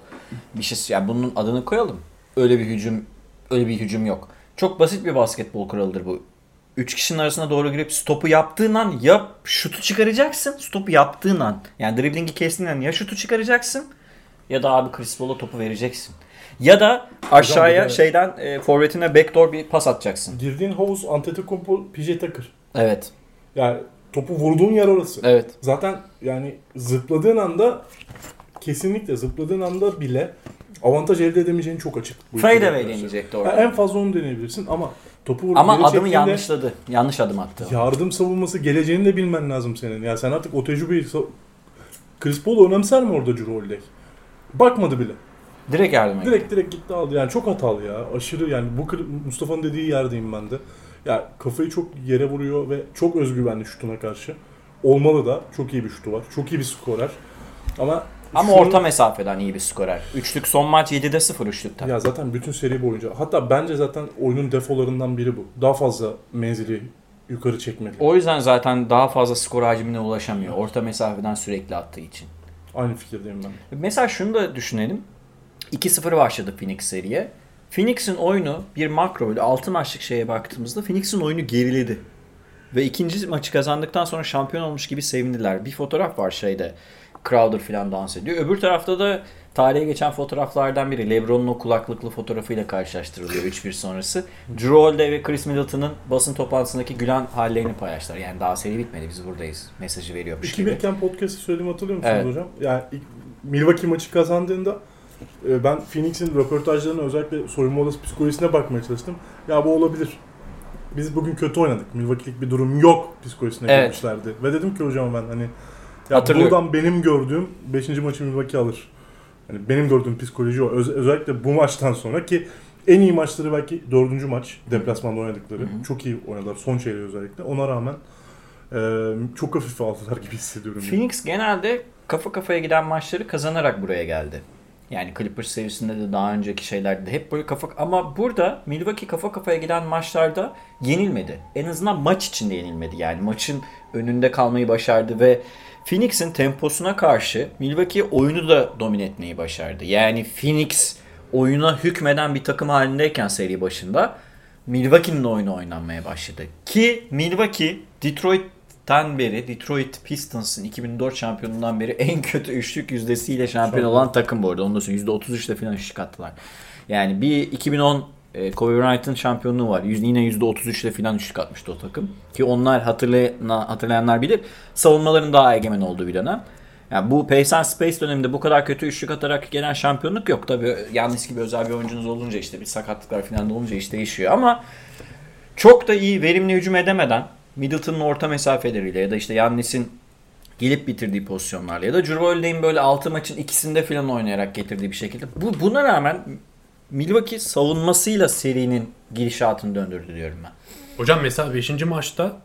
bir şey yani bunun adını koyalım. Öyle bir hücum öyle bir hücum yok. Çok basit bir basketbol kuralıdır bu. Üç kişinin arasına doğru girip stopu yaptığın an ya şutu çıkaracaksın, stopu yaptığın an. Yani driblingi kestiğin an ya şutu çıkaracaksın ya da abi Chris Paul'a topu vereceksin. Ya da aşağıya de- şeyden e, forvetine backdoor bir pas atacaksın. Girdiğin havuz Antetokounmpo PJ Tucker. Evet. Yani topu vurduğun yer orası. Evet. Zaten yani zıpladığın anda kesinlikle zıpladığın anda bile avantaj elde edemeyeceğin çok açık. bu Fade ikili away karşı. deneyecekti orada. en fazla onu deneyebilirsin ama topu vurup Ama geri adımı çektiğinde yanlışladı. Yanlış adım attı. yardım savunması geleceğini de bilmen lazım senin. Ya sen artık o tecrübeyi sa- Chris Paul önemser mi orada Holiday? Bakmadı bile. Direkt yardıma gitti. Direkt direkt gitti aldı. Yani çok hatalı ya. Aşırı yani bu Mustafa'nın dediği yerdeyim ben de. Ya kafayı çok yere vuruyor ve çok özgüvenli şutuna karşı. Olmalı da çok iyi bir şutu var. Çok iyi bir skorer. Ama Ama şunu- orta mesafeden iyi bir skorer. Üçlük son maç 7'de 0 üçlükten. Ya zaten bütün seri boyunca hatta bence zaten oyunun defolarından biri bu. Daha fazla menzili yukarı çekmeli. O yüzden zaten daha fazla skor hacmine ulaşamıyor. Orta mesafeden sürekli attığı için. Aynı fikirdeyim ben. Mesela şunu da düşünelim. 2-0 başladı Phoenix seriye. Phoenix'in oyunu bir makro böyle 6 maçlık şeye baktığımızda Phoenix'in oyunu geriledi. Ve ikinci maçı kazandıktan sonra şampiyon olmuş gibi sevindiler. Bir fotoğraf var şeyde. Crowder falan dans ediyor. Öbür tarafta da tarihe geçen fotoğraflardan biri. LeBron'un o kulaklıklı fotoğrafıyla karşılaştırılıyor *laughs* 3-1 sonrası. Drew Holiday ve Chris Middleton'ın basın toplantısındaki gülen hallerini paylaştılar. Yani daha seri bitmedi biz buradayız. Mesajı veriyormuş gibi. 2000'ken podcast'ı söylediğimi hatırlıyor musunuz Evet. hocam? Yani Milwaukee maçı kazandığında ben Phoenix'in röportajlarına özellikle soyunma odası psikolojisine bakmaya çalıştım. Ya bu olabilir. Biz bugün kötü oynadık. Milwaukee'lik bir durum yok psikolojisine Evet. girmişlerdi. Ve dedim ki hocam ben hani ya buradan benim gördüğüm 5. maçı Milwaukee alır. Hani benim gördüğüm psikoloji o. Öz- özellikle bu maçtan sonra ki en iyi maçları belki dördüncü maç deplasmanda oynadıkları. Hı hı. Çok iyi oynadılar son çeyreği özellikle. Ona rağmen e, çok hafife aldılar gibi hissediyorum. yani. Phoenix genelde kafa kafaya giden maçları kazanarak buraya geldi. Yani Clippers serisinde de daha önceki şeylerde de hep böyle kafa ama burada Milwaukee kafa kafaya giden maçlarda yenilmedi. En azından maç içinde yenilmedi. Yani maçın önünde kalmayı başardı ve Phoenix'in temposuna karşı Milwaukee oyunu da domine etmeyi başardı. Yani Phoenix oyuna hükmeden bir takım halindeyken seri başında Milwaukee'nin oyunu oynanmaya başladı. Ki Milwaukee Detroit'ten beri Detroit Pistons'ın 2004 şampiyonundan beri en kötü üçlük yüzdesiyle şampiyon Şampiyon. olan takım bu arada. Ondan sonra %33'le falan üçlük attılar. Yani bir 2010 e, Kobe Bryant'ın şampiyonluğu var. Yine %33'le falan üçlük atmıştı o takım. Ki onlar hatırlayan, hatırlayanlar bilir. Savunmaların daha egemen olduğu bir dönem. Yani bu Pace and Space döneminde bu kadar kötü üçlük atarak gelen şampiyonluk yok. Tabii Yannis gibi özel bir oyuncunuz olunca işte bir sakatlıklar falan da olunca iş değişiyor ama çok da iyi verimli hücum edemeden Middleton'ın orta mesafeleriyle ya da işte Yannis'in gelip bitirdiği pozisyonlarla ya da Holiday'in böyle 6 maçın ikisinde falan oynayarak getirdiği bir şekilde. Bu, buna rağmen Milwaukee savunmasıyla serinin gidişatını döndürdü diyorum ben. Hocam mesela 5. maçta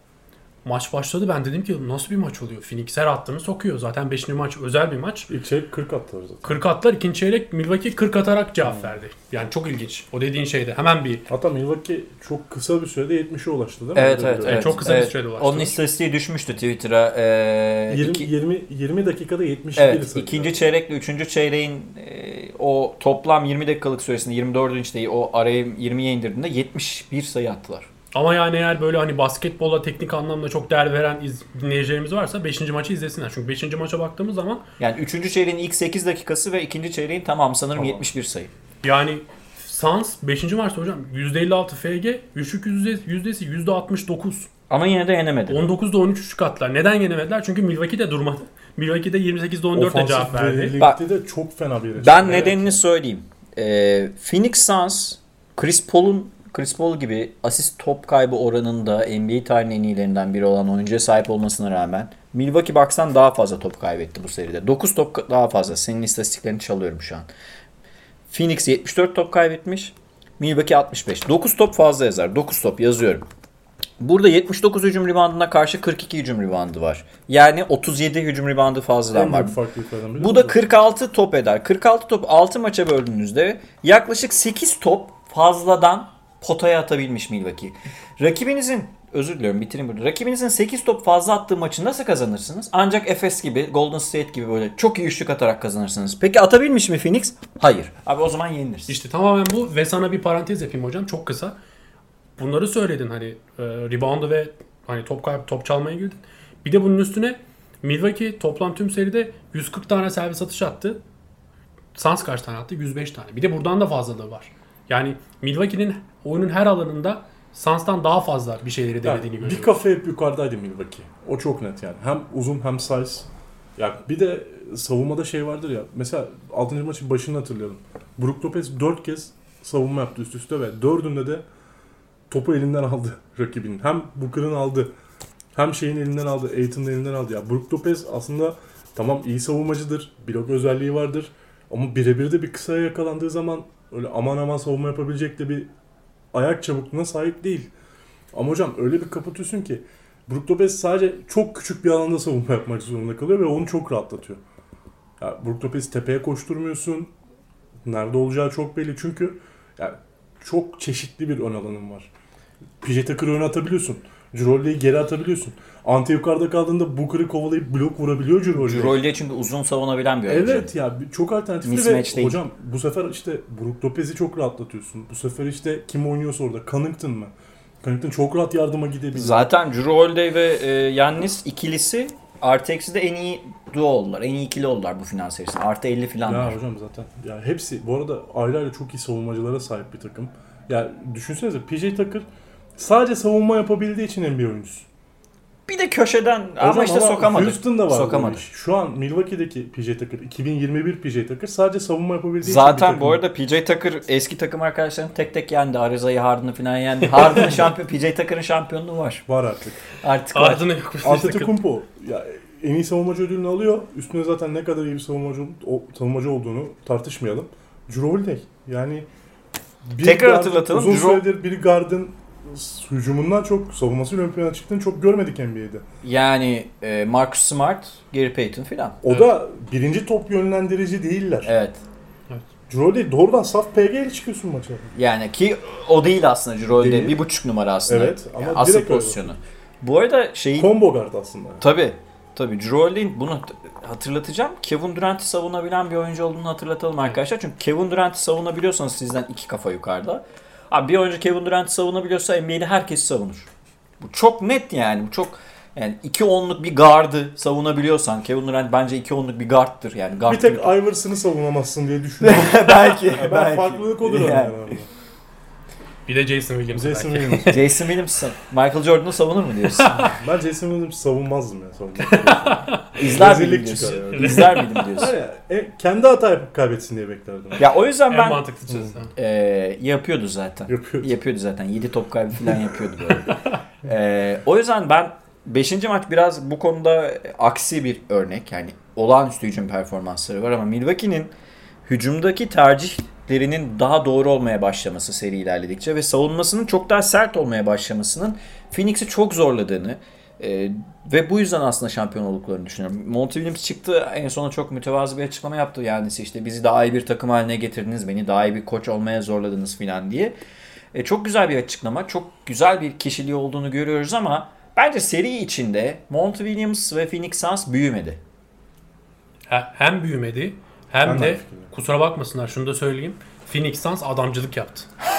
maç başladı ben dedim ki nasıl bir maç oluyor? Phoenix her attığını sokuyor. Zaten 5. maç özel bir maç. İlk şey 40 attılar zaten. 40 attılar. ikinci çeyrek Milwaukee 40 atarak cevap verdi. Yani çok ilginç. O dediğin şeyde hemen bir Hatta Milwaukee çok kısa bir sürede 70'e ulaştı değil mi? Evet Öyle evet, bir- evet. çok kısa bir evet. sürede ulaştı. Onun istatistiği düşmüştü Twitter'a. Ee, 20, iki- 20, 20 dakikada 71 Evet, sayı. ikinci çeyrekle üçüncü çeyreğin e, o toplam 20 dakikalık süresinde 24. değil o araya 20'ye indirdiğinde 71 sayı attılar. Ama yani eğer böyle hani basketbola teknik anlamda çok değer veren iz, dinleyicilerimiz varsa 5. maçı izlesinler. Çünkü 5. maça baktığımız zaman Yani üçüncü çeyreğin ilk 8 dakikası ve ikinci çeyreğin tamamı sanırım Tamam. 71 sayı. yani Suns 5. maçta hocam %56 FG, üçlük yüzdesi, yüzdesi %69. Ama yine de yenemedi. 19'da 13 üçlük attılar. Neden yenemediler? Çünkü Milwaukee de durmadı. *laughs* Milwaukee de 28'de 14'te Ofansif cevap verdi. Bak- de çok fena bir Ben çıktı. nedenini söyleyeyim. Ee, Phoenix Suns Chris Paul'un Chris Paul gibi asist top kaybı oranında NBA tarihinin en iyilerinden biri olan oyuncuya sahip olmasına rağmen Milwaukee Bucks'tan daha fazla top kaybetti bu seride. 9 top daha fazla. Senin istatistiklerini çalıyorum şu an. Phoenix 74 top kaybetmiş. Milwaukee 65. 9 top fazla yazar. 9 top yazıyorum. Burada 79 hücum reboundına karşı 42 hücum reboundu var. Yani 37 hücum reboundu fazladan var. Bu da 46 top eder. 46 top 6 maça böldüğünüzde yaklaşık 8 top fazladan potaya atabilmiş Milwaukee. Rakibinizin özür diliyorum bitireyim burada. Rakibinizin 8 top fazla attığı maçı nasıl kazanırsınız? Ancak Efes gibi, Golden State gibi böyle çok iyi üçlük atarak kazanırsınız. Peki atabilmiş mi Phoenix? Hayır. Abi o zaman yeniliriz. İşte tamamen bu ve sana bir parantez yapayım hocam çok kısa. Bunları söyledin hani e, reboundu ve hani top kaybı top çalmaya girdin. Bir de bunun üstüne Milwaukee toplam tüm seride 140 tane servis atış attı. Suns kaç tane attı? 105 tane. Bir de buradan da fazlalığı var. Yani Milwaukee'nin oyunun her alanında Suns'tan daha fazla bir şeyleri Yani denediğini bir görüyoruz. kafa hep yukarıdaydı Milwaukee. O çok net yani. Hem uzun hem size. Ya bir de savunmada şey vardır ya. Mesela 6. maçın başını hatırlayalım. Brook Lopez 4 kez savunma yaptı üst üste ve dördünde de topu elinden aldı *laughs* rakibinin. Hem Booker'ın aldı. Hem şeyin elinden aldı. Aiton'un elinden aldı. Ya Brook Lopez aslında tamam iyi savunmacıdır. Blok özelliği vardır. Ama birebir de bir kısaya yakalandığı zaman öyle aman aman savunma yapabilecek de bir ayak çabukluğuna sahip değil. Ama hocam öyle bir kapatıyorsun ki Brook Lopez sadece çok küçük bir alanda savunma yapmak zorunda kalıyor ve onu çok rahatlatıyor. Ya Brook Lopez'i tepeye koşturmuyorsun. Nerede olacağı çok belli çünkü ya çok çeşitli bir ön alanın var. PJ Tucker'ı öne atabiliyorsun. Cirolli'yi geri atabiliyorsun. Ante yukarıda kaldığında Booker'ı kovalayıp blok vurabiliyor Cirolli. Cirolli çünkü uzun savunabilen bir oyuncu. Evet ya çok alternatifli Mismatch ve değil. hocam bu sefer işte Brook Lopez'i çok rahatlatıyorsun. Bu sefer işte kim oynuyorsa orada Connington mı? Connington çok rahat yardıma gidebilir. Zaten Drew Holiday ve e, Yannis ikilisi artı eksi de en iyi duo oldular. En iyi ikili oldular bu final serisinde. Artı 50 falan. Ya hocam zaten ya hepsi bu arada ayrı ayrı çok iyi savunmacılara sahip bir takım. Ya düşünsenize PJ Tucker sadece savunma yapabildiği için NBA oyuncusu. Bir de köşeden ama Hocam işte sokamadı. Houston'da var Sokamadı. Şu an Milwaukee'deki PJ Tucker, 2021 PJ Tucker sadece savunma yapabildiği için Zaten bu arada PJ Tucker eski takım arkadaşlarını tek tek yendi. Ariza'yı Harden'ı falan yendi. Harden'ın *laughs* şampiyon, PJ Tucker'ın şampiyonluğu var. var artık. Artık var. Ardına yok. Antetokounmpo ya en iyi savunmacı ödülünü alıyor. Üstüne zaten ne kadar iyi bir savunmacı, o, savunmacı olduğunu tartışmayalım. Drew Holiday yani bir Tekrar guard- hatırlatalım. Uzun Drew- süredir bir guardın hücumundan çok savunmasıyla ön plana çıktığını çok görmedik NBA'de. Yani e, Marcus Smart, Gary Payton falan. O da birinci top yönlendirici değiller. Evet. Holiday doğrudan saf PG ile çıkıyorsun maça. Yani ki o değil aslında. Değil. Bir buçuk numara aslında. Evet, ama Yani asıl direkt öyle. pozisyonu. Bu arada şeyi Combo guard aslında. Tabii. Tabii Drew Holiday'in bunu hatırlatacağım. Kevin Durant'i savunabilen bir oyuncu olduğunu hatırlatalım arkadaşlar. Çünkü Kevin Durant'i savunabiliyorsanız sizden iki kafa yukarıda. Abi bir oyuncu Kevin Durant'i savunabiliyorsa NBA'de herkes savunur. Bu çok net yani. Bu çok yani iki onluk bir gardı savunabiliyorsan Kevin Durant bence iki onluk bir guardtır yani. Guard Bir tek Iverson'ı savunamazsın diye düşünüyorum. *laughs* belki. ben belki. farklılık odur Yani. yani. Bir de Jason Williams. Jason belki. Williams. *laughs* Jason Williams Michael Jordan'ı savunur mu diyorsun? *laughs* Ben Jason Williams savunmazdım ya savunma. İzler miydim Rezillik diyorsun? çıkar. *laughs* İzler miydim diyorsun? Ya, e, kendi hata yapıp kaybetsin diye beklerdim. Ya o yüzden En ben mantıklı çözüm. e, yapıyordu zaten. Yapıyordu. Yapıyordu zaten. 7 top kaybı falan yapıyordu böyle. Ee, o yüzden ben 5. maç biraz bu konuda aksi bir örnek. Yani olağanüstü hücum performansları var ama Milwaukee'nin hücumdaki tercihlerinin daha doğru olmaya başlaması seri ilerledikçe ve savunmasının çok daha sert olmaya başlamasının Phoenix'i çok zorladığını e, ve bu yüzden aslında şampiyon olduklarını düşünüyorum. Monty Williams çıktı en sona çok mütevazı bir açıklama yaptı. Yani işte bizi daha iyi bir takım haline getirdiniz, beni daha iyi bir koç olmaya zorladınız falan diye. E, çok güzel bir açıklama. Çok güzel bir kişiliği olduğunu görüyoruz ama bence seri içinde Monty Williams ve Phoenix Suns büyümedi. He- Hem büyümedi hem Ben de de kusura bakmasınlar şunu da söyleyeyim. Phoenix Suns adamcılık yaptı. *laughs*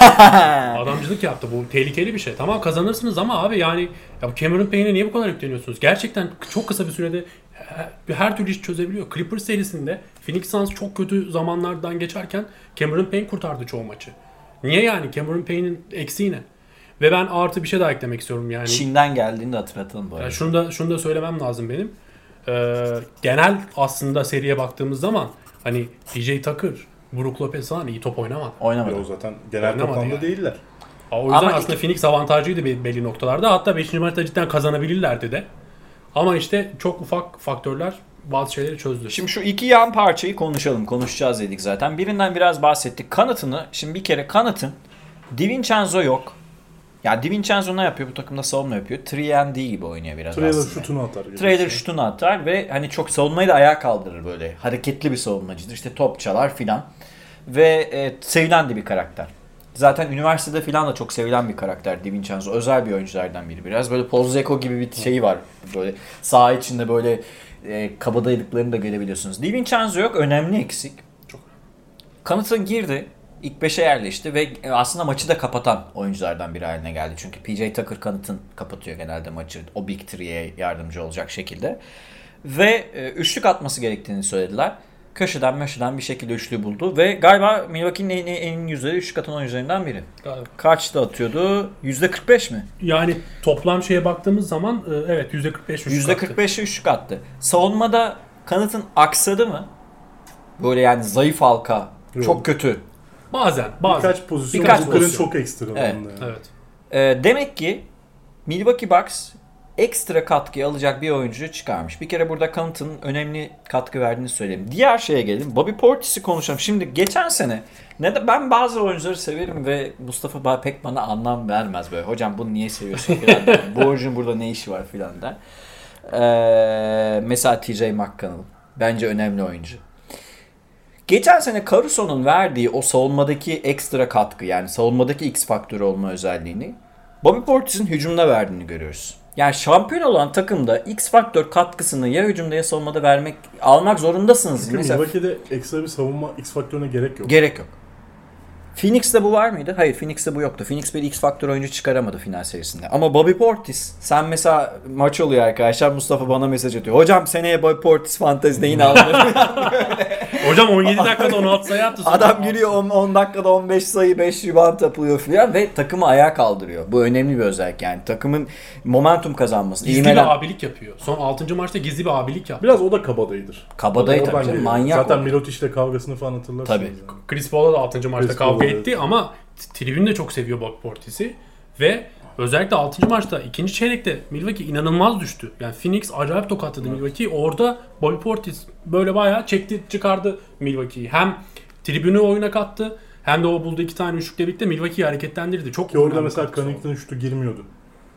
adamcılık yaptı. Bu tehlikeli bir şey. Tamam kazanırsınız ama abi yani ya bu Cameron Payne'e niye bu kadar yükleniyorsunuz? Gerçekten çok kısa bir sürede her, her türlü iş çözebiliyor. Clippers serisinde Phoenix Suns çok kötü zamanlardan geçerken Cameron Payne kurtardı çoğu maçı. Niye yani? Cameron Payne'in eksiği ne? Ve ben artı bir şey daha eklemek istiyorum yani. Çin'den geldiğini de hatırlatalım bu arada. Yani şunu da şunu da söylemem lazım benim. Ee, genel aslında seriye baktığımız zaman hani PJ Tucker, Brook Lopez falan iyi top oynamadı. Oynamadı. Yo zaten genel Oynamadı toplamda yani. değiller. O yüzden Ama aslında iki- Phoenix avantajlıydı be- belli noktalarda. Hatta 5. maçta cidden kazanabilirlerdi de. Ama işte çok ufak faktörler bazı şeyleri çözdü. Şimdi şu iki yan parçayı konuşalım. Konuşacağız dedik zaten. Birinden biraz bahsettik. Kanatını, şimdi bir kere kanatın DiVincenzo yok. Ya DiVincenzo ne yapıyor? Bu takımda savunma yapıyor. 3 gibi oynuyor biraz Trailer aslında. şutunu atar. gibi. Trailer şutunu atar ve hani çok savunmayı da ayağa kaldırır böyle. Hareketli bir savunmacıdır. İşte top çalar filan. Ve e, sevilen de bir karakter. Zaten üniversitede filan da çok sevilen bir karakter DiVincenzo. Özel bir oyunculardan biri. Biraz böyle Polzeko gibi bir şeyi var. Böyle saha içinde böyle e, kabadayılıklarını da görebiliyorsunuz. DiVincenzo yok. Önemli eksik. Çok. Kanıtın girdi. İlk 5'e yerleşti ve e, aslında maçı da kapatan oyunculardan biri haline geldi. Çünkü PJ Tucker kanıtın kapatıyor genelde maçı. O Big Three'ye yardımcı olacak şekilde. Ve e, üçlük atması gerektiğini söylediler. Köşeden meşeden bir şekilde üçlüyü buldu. Ve galiba Milwaukee'nin en, en, en yüzde üçlük atan oyuncularından biri. Kaçta atıyordu? Yüzde 45 mi? Yani toplam şeye baktığımız zaman e, evet %45 üçlük Yüzde attı. 45'e üçlük attı. Savunmada kanıtın aksadı mı? Böyle yani zayıf halka. Yok. Çok kötü. Bazen, bazen. Birkaç pozisyon Birkaç pozisyon. çok ekstra Evet. yani. Evet. Ee, demek ki Milwaukee Bucks ekstra katkı alacak bir oyuncu çıkarmış. Bir kere burada Connaughton'un önemli katkı verdiğini söyleyeyim. Diğer şeye gelelim. Bobby Portis'i konuşalım. Şimdi geçen sene ne de ben bazı oyuncuları severim ve Mustafa ba- pek bana anlam vermez böyle. Hocam bunu niye seviyorsun filan. der. *laughs* Bu oyuncunun burada ne işi var filan der. Ee, mesela TJ McConnell. Bence önemli oyuncu. Geçen sene Caruso'nun verdiği o savunmadaki ekstra katkı yani savunmadaki X faktörü olma özelliğini Bobby Portis'in hücumda verdiğini görüyoruz. Yani şampiyon olan takımda X faktör katkısını ya hücumda ya savunmada vermek almak zorundasınız. Çünkü Mesela Milwaukee'de ekstra bir savunma X faktörüne gerek yok. gerek yok. Phoenix'te bu var mıydı? Hayır Phoenix'te bu yoktu. Phoenix bir X faktör oyuncu çıkaramadı final serisinde. Ama Bobby Portis sen mesela maç oluyor arkadaşlar Mustafa bana mesaj atıyor. Hocam seneye Bobby Portis fantezide yine alınır. *laughs* *laughs* Hocam 17 dakikada 16 sayı attı. sonra. Adam giriyor 10, 10 dakikada 15 sayı 5 rebound yapılıyor falan ve takımı ayağa kaldırıyor. Bu önemli bir özellik yani. Takımın momentum kazanması. Gizli İğmelen- bir abilik yapıyor. Son 6. maçta gizli bir abilik yaptı. Biraz o da kabadayıdır. Kabadayı tabii canım, manyak Zaten. Milotic'le kavgasını falan hatırlarsınız. Tabii. yani. Chris Paul'la da 6. maçta Chris kavga Paul'la, etti ama t- tribün de çok seviyor Bobby Portis'i. Ve özellikle 6. maçta ikinci çeyrekte Milwaukee inanılmaz düştü. Yani Phoenix acayip tokatladı Milwaukee'yi. Orada Bobby Portis böyle bayağı çekti çıkardı Milwaukee'yi. Hem tribünü oyuna kattı hem de o bulduğu iki tane üçlükle birlikte Milwaukee'yi hareketlendirdi. Çok Ki orada mesela. Connington şutu girmiyordu.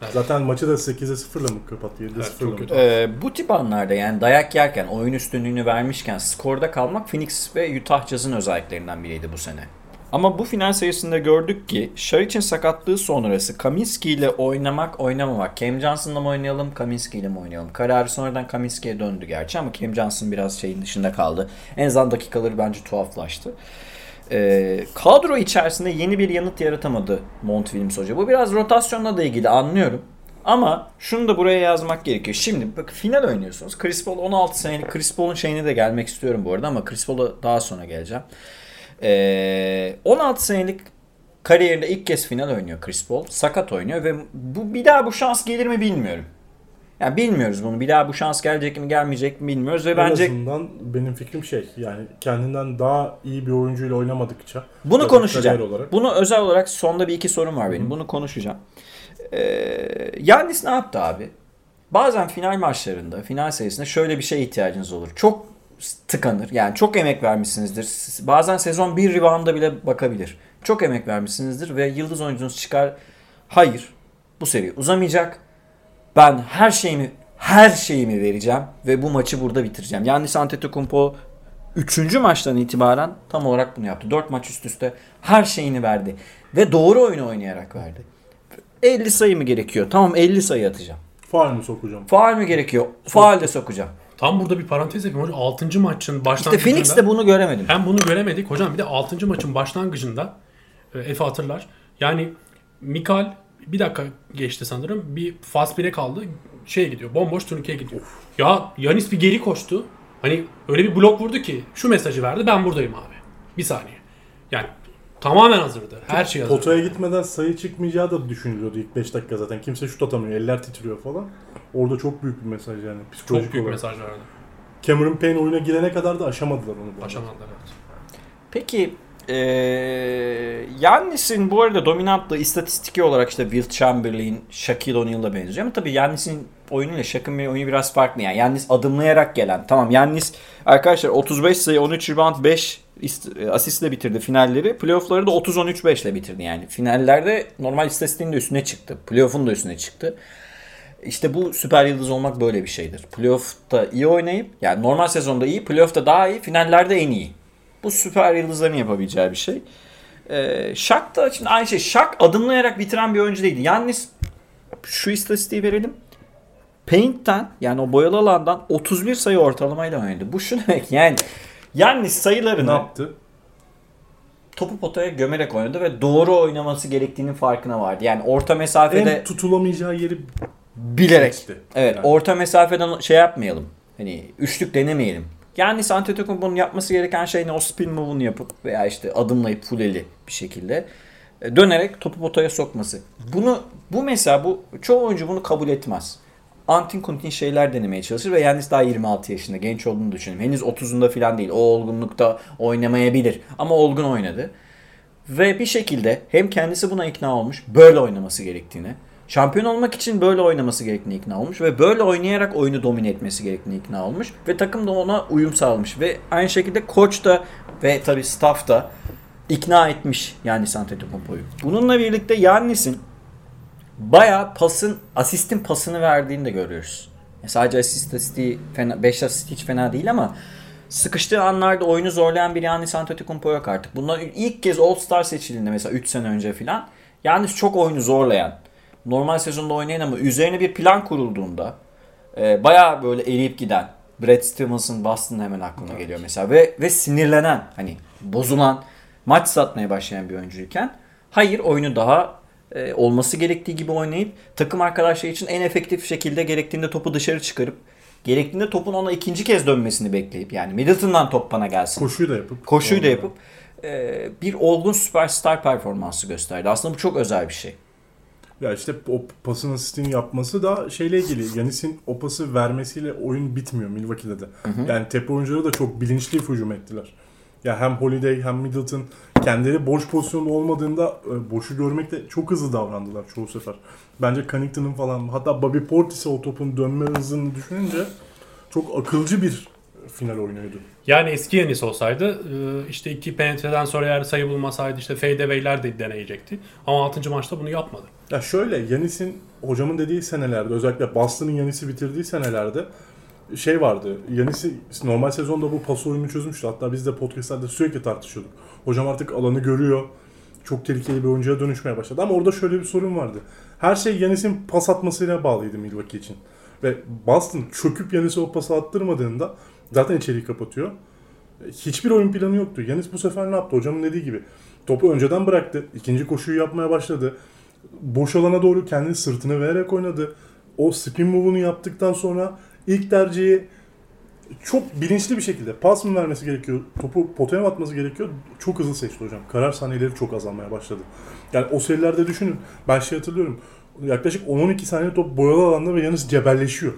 Evet. Zaten maçı da 8'e 0'la mı kapattı? 7'e Evet, 0'la çok mı? Ee, bu tip anlarda yani dayak yerken oyun üstünlüğünü vermişken skorda kalmak Phoenix ve Utah Jazz'ın özelliklerinden biriydi bu sene. Ama bu final serisinde gördük ki Şaric'in sakatlığı sonrası Kaminski ile oynamak oynamamak. Cam Johnson'la mı oynayalım Kaminski ile mi oynayalım? Kararı sonradan Kaminski'ye döndü gerçi ama Cam Johnson biraz şeyin dışında kaldı. En azından dakikaları bence tuhaflaştı. Ee, kadro içerisinde yeni bir yanıt yaratamadı Mont Williams Hoca. Bu biraz rotasyonla da ilgili anlıyorum. Ama şunu da buraya yazmak gerekiyor. Şimdi bak final oynuyorsunuz. Chris Paul 16 senelik Chris Paul'un şeyine de gelmek istiyorum bu arada ama Chris Paul'a daha sonra geleceğim. Ee, 16 senelik kariyerinde ilk kez final oynuyor Chris Paul. Sakat oynuyor ve bu bir daha bu şans gelir mi bilmiyorum. Yani bilmiyoruz bunu. Bir daha bu şans gelecek mi gelmeyecek mi bilmiyoruz ve En bence azından benim fikrim şey yani kendinden daha iyi bir oyuncuyla oynamadıkça Bunu konuşacağım. olarak Bunu özel olarak sonda bir iki sorum var benim. Bunu konuşacağım. Ee, Yannis ne yaptı abi? Bazen final maçlarında, final serisinde şöyle bir şeye ihtiyacınız olur. Çok tıkanır. Yani çok emek vermişsinizdir. Bazen sezon bir rebound'a bile bakabilir. Çok emek vermişsinizdir ve yıldız oyuncunuz çıkar. Hayır. Bu seri uzamayacak. Ben her şeyimi her şeyimi vereceğim ve bu maçı burada bitireceğim. Yannis Antetokounmpo 3. maçtan itibaren tam olarak bunu yaptı. 4 maç üst üste her şeyini verdi. Ve doğru oyunu oynayarak verdi. 50 sayı mı gerekiyor? Tamam 50 sayı atacağım. faal mi sokacağım? Faal mi gerekiyor? Faal de sokacağım. Tam burada bir parantez yapayım. Hocam 6. maçın İşte başlangıcında... Phoenix'te bunu göremedim. Hem bunu göremedik. Hocam bir de 6. maçın başlangıcında e, Efe hatırlar. Yani Mikal bir dakika geçti sanırım. Bir fast bire kaldı. Şeye gidiyor. Bomboş turnikeye gidiyor. Ya Yanis bir geri koştu. Hani öyle bir blok vurdu ki şu mesajı verdi. Ben buradayım abi. Bir saniye. Yani tamamen hazırdı. Her şey hazırdı. Potaya gitmeden sayı çıkmayacağı da düşünülüyordu ilk 5 dakika zaten. Kimse şut atamıyor. Eller titriyor falan. Orada çok büyük bir mesaj yani. Psikolojik Çok büyük olarak. mesaj verdi. Cameron Payne oyuna girene kadar da aşamadılar onu. Aşamadılar evet. Peki eee Yannis'in bu arada dominantlığı istatistiki olarak işte Will Chamberlain, Shaquille O'Neal'la benziyor ama tabii Yannis'in oyunuyla Shaq'ın oyunu biraz farklı yani. Yannis adımlayarak gelen. Tamam Yannis arkadaşlar 35 sayı, 13 rebound, 5 ist- asistle bitirdi finalleri. Playoff'ları da 30-13-5 ile bitirdi yani. Finallerde normal istatistiğin de üstüne çıktı. Playoff'un da üstüne çıktı. İşte bu süper yıldız olmak böyle bir şeydir. Playoff'ta iyi oynayıp yani normal sezonda iyi, playoff'ta daha iyi, finallerde en iyi. Bu süper yıldızların yapabileceği bir şey. Ee, Shaq da şimdi aynı şey. Shaq adımlayarak bitiren bir oyuncu değildi. Yannis şu istatistiği verelim. Paint'ten yani o boyalı alandan 31 sayı ortalamayla oynadı. Bu şu demek yani Yannis Ne sayılarını yaptı? topu potaya gömerek oynadı ve doğru oynaması gerektiğinin farkına vardı. Yani orta mesafede En tutulamayacağı yeri bilerek. seçti. Evet, Yani. orta mesafeden şey yapmayalım. Hani üçlük denemeyelim. Yani Antetokounmpo'nun yapması gereken şey ne? O spin move'unu yapıp veya işte adımlayıp fuleli bir şekilde e, dönerek topu potaya sokması. Bunu bu mesela bu çoğu oyuncu bunu kabul etmez. Antin kuntin şeyler denemeye çalışır ve Yannis daha 26 yaşında genç olduğunu düşünün. Henüz 30'unda falan değil. O olgunlukta oynamayabilir ama olgun oynadı. Ve bir şekilde hem kendisi buna ikna olmuş, böyle oynaması gerektiğini, şampiyon olmak için böyle oynaması gerektiğini ikna olmuş ve böyle oynayarak oyunu domine etmesi gerektiğini ikna olmuş ve takım da ona uyum sağlamış ve aynı şekilde koç da ve tabii staff da ikna etmiş yani Antetokounmpo'yu. Bununla birlikte Yannis'in bayağı pasın, asistin pasını verdiğini de görüyoruz. Yani sadece asist istatistiği fena, 5 asist hiç fena değil ama sıkıştığı anlarda oyunu zorlayan bir Yannis Antetokounmpo yok artık. Bunlar ilk kez All-Star seçildiğinde mesela 3 sene önce filan Yannis çok oyunu zorlayan, normal sezonda oynayan ama üzerine bir plan kurulduğunda e, bayağı böyle eriyip giden Brad Stevens'ın Boston hemen aklıma geliyor mesela ve ve sinirlenen hani bozulan maç satmaya başlayan bir oyuncuyken hayır oyunu daha e, olması gerektiği gibi oynayıp takım arkadaşları için en efektif şekilde gerektiğinde topu dışarı çıkarıp gerektiğinde topun ona ikinci kez dönmesini bekleyip yani Middleton'dan top bana gelsin. Koşuyu da yapıp. Koşuyu da yapıp e, bir olgun süperstar performansı gösterdi. Aslında bu çok özel bir şey. Ya işte o pasın asistini yapması da şeyle ilgili. Yanis'in o pası vermesiyle oyun bitmiyor Milwaukee'de de. Yani tepe oyuncuları da çok bilinçli hücum ettiler. Ya hem Holiday hem Middleton kendileri boş pozisyonda olmadığında e, boşu görmekte çok hızlı davrandılar çoğu sefer. Bence Connington'ın falan hatta Bobby Portis'e o topun dönme hızını düşününce çok akılcı bir final oyunuydu. Yani eski Yanis olsaydı e, işte iki penetreden sonra eğer sayı bulmasaydı işte fadeaway'ler de deneyecekti. Ama 6. maçta bunu yapmadı. Ya şöyle Yanis'in hocamın dediği senelerde özellikle Boston'ın Yanis'i bitirdiği senelerde şey vardı. Yanis'i normal sezonda bu pas oyunu çözmüştü. Hatta biz de podcastlerde sürekli tartışıyorduk. Hocam artık alanı görüyor. Çok tehlikeli bir oyuncuya dönüşmeye başladı. Ama orada şöyle bir sorun vardı. Her şey Yanis'in pas atmasıyla bağlıydı Milwaukee için. Ve Boston çöküp Yanis'e o pası attırmadığında zaten içeriği kapatıyor. Hiçbir oyun planı yoktu. Yanis bu sefer ne yaptı? Hocamın dediği gibi. Topu önceden bıraktı. ikinci koşuyu yapmaya başladı. Boş alana doğru kendi sırtını vererek oynadı. O spin move'unu yaptıktan sonra ilk tercihi çok bilinçli bir şekilde pas mı vermesi gerekiyor, topu potaya mı atması gerekiyor çok hızlı seçti hocam. Karar saniyeleri çok azalmaya başladı. Yani o serilerde düşünün. Ben şey hatırlıyorum. Yaklaşık 10-12 saniye top boyalı alanda ve Yanis cebelleşiyor.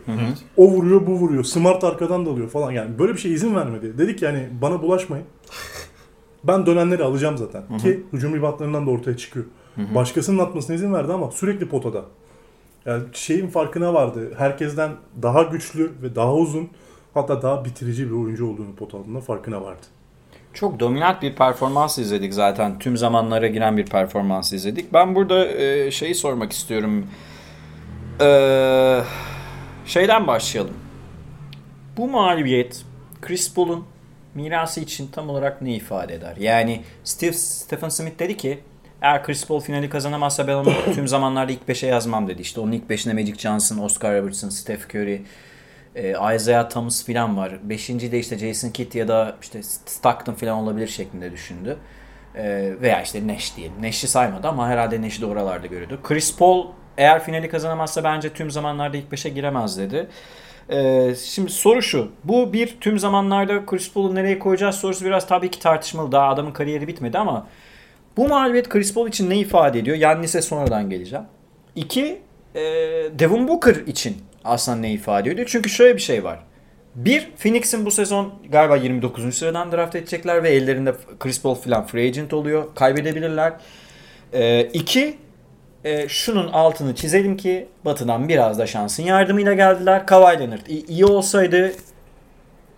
O vuruyor, bu vuruyor. Smart arkadan dalıyor falan. Yani böyle bir şey izin vermedi. Dedik yani bana bulaşmayın. Ben dönenleri alacağım zaten. Ki hücum ribatlarından da ortaya çıkıyor. Başkasının atmasına izin verdi ama sürekli potada. Yani şeyin farkına vardı. Herkesten daha güçlü ve daha uzun hatta daha bitirici bir oyuncu olduğunu pot altında farkına vardı. Çok dominant bir performans izledik zaten. Tüm zamanlara giren bir performans izledik. Ben burada e, şeyi sormak istiyorum. E, şeyden başlayalım. Bu mağlubiyet Chris Paul'un mirası için tam olarak ne ifade eder? Yani Steve Stephen Smith dedi ki eğer Chris Paul finali kazanamazsa ben onu tüm zamanlarda ilk 5'e yazmam dedi. İşte onun ilk 5'inde Magic Johnson, Oscar Robertson, Steph Curry, e, Isaiah Thomas falan var. Beşinci de işte Jason Kidd ya da işte Stockton falan olabilir şeklinde düşündü. E, veya işte Nash diyelim. Nash'i saymadı ama herhalde Nash'i de oralarda görüyordu. Chris Paul eğer finali kazanamazsa bence tüm zamanlarda ilk 5'e giremez dedi. E, şimdi soru şu. Bu bir tüm zamanlarda Chris Paul'u nereye koyacağız sorusu biraz tabii ki tartışmalı. Daha adamın kariyeri bitmedi ama bu mağlubiyet Chris Paul için ne ifade ediyor? Yannis'e sonradan geleceğim. İki, e, Devin Booker için aslında ne ifade ediyor? Çünkü şöyle bir şey var. Bir, Phoenix'in bu sezon galiba 29. sıradan draft edecekler ve ellerinde Chris Paul falan free agent oluyor. Kaybedebilirler. E, iki, e, şunun altını çizelim ki Batı'dan biraz da şansın yardımıyla geldiler. Kawhi Leonard iyi olsaydı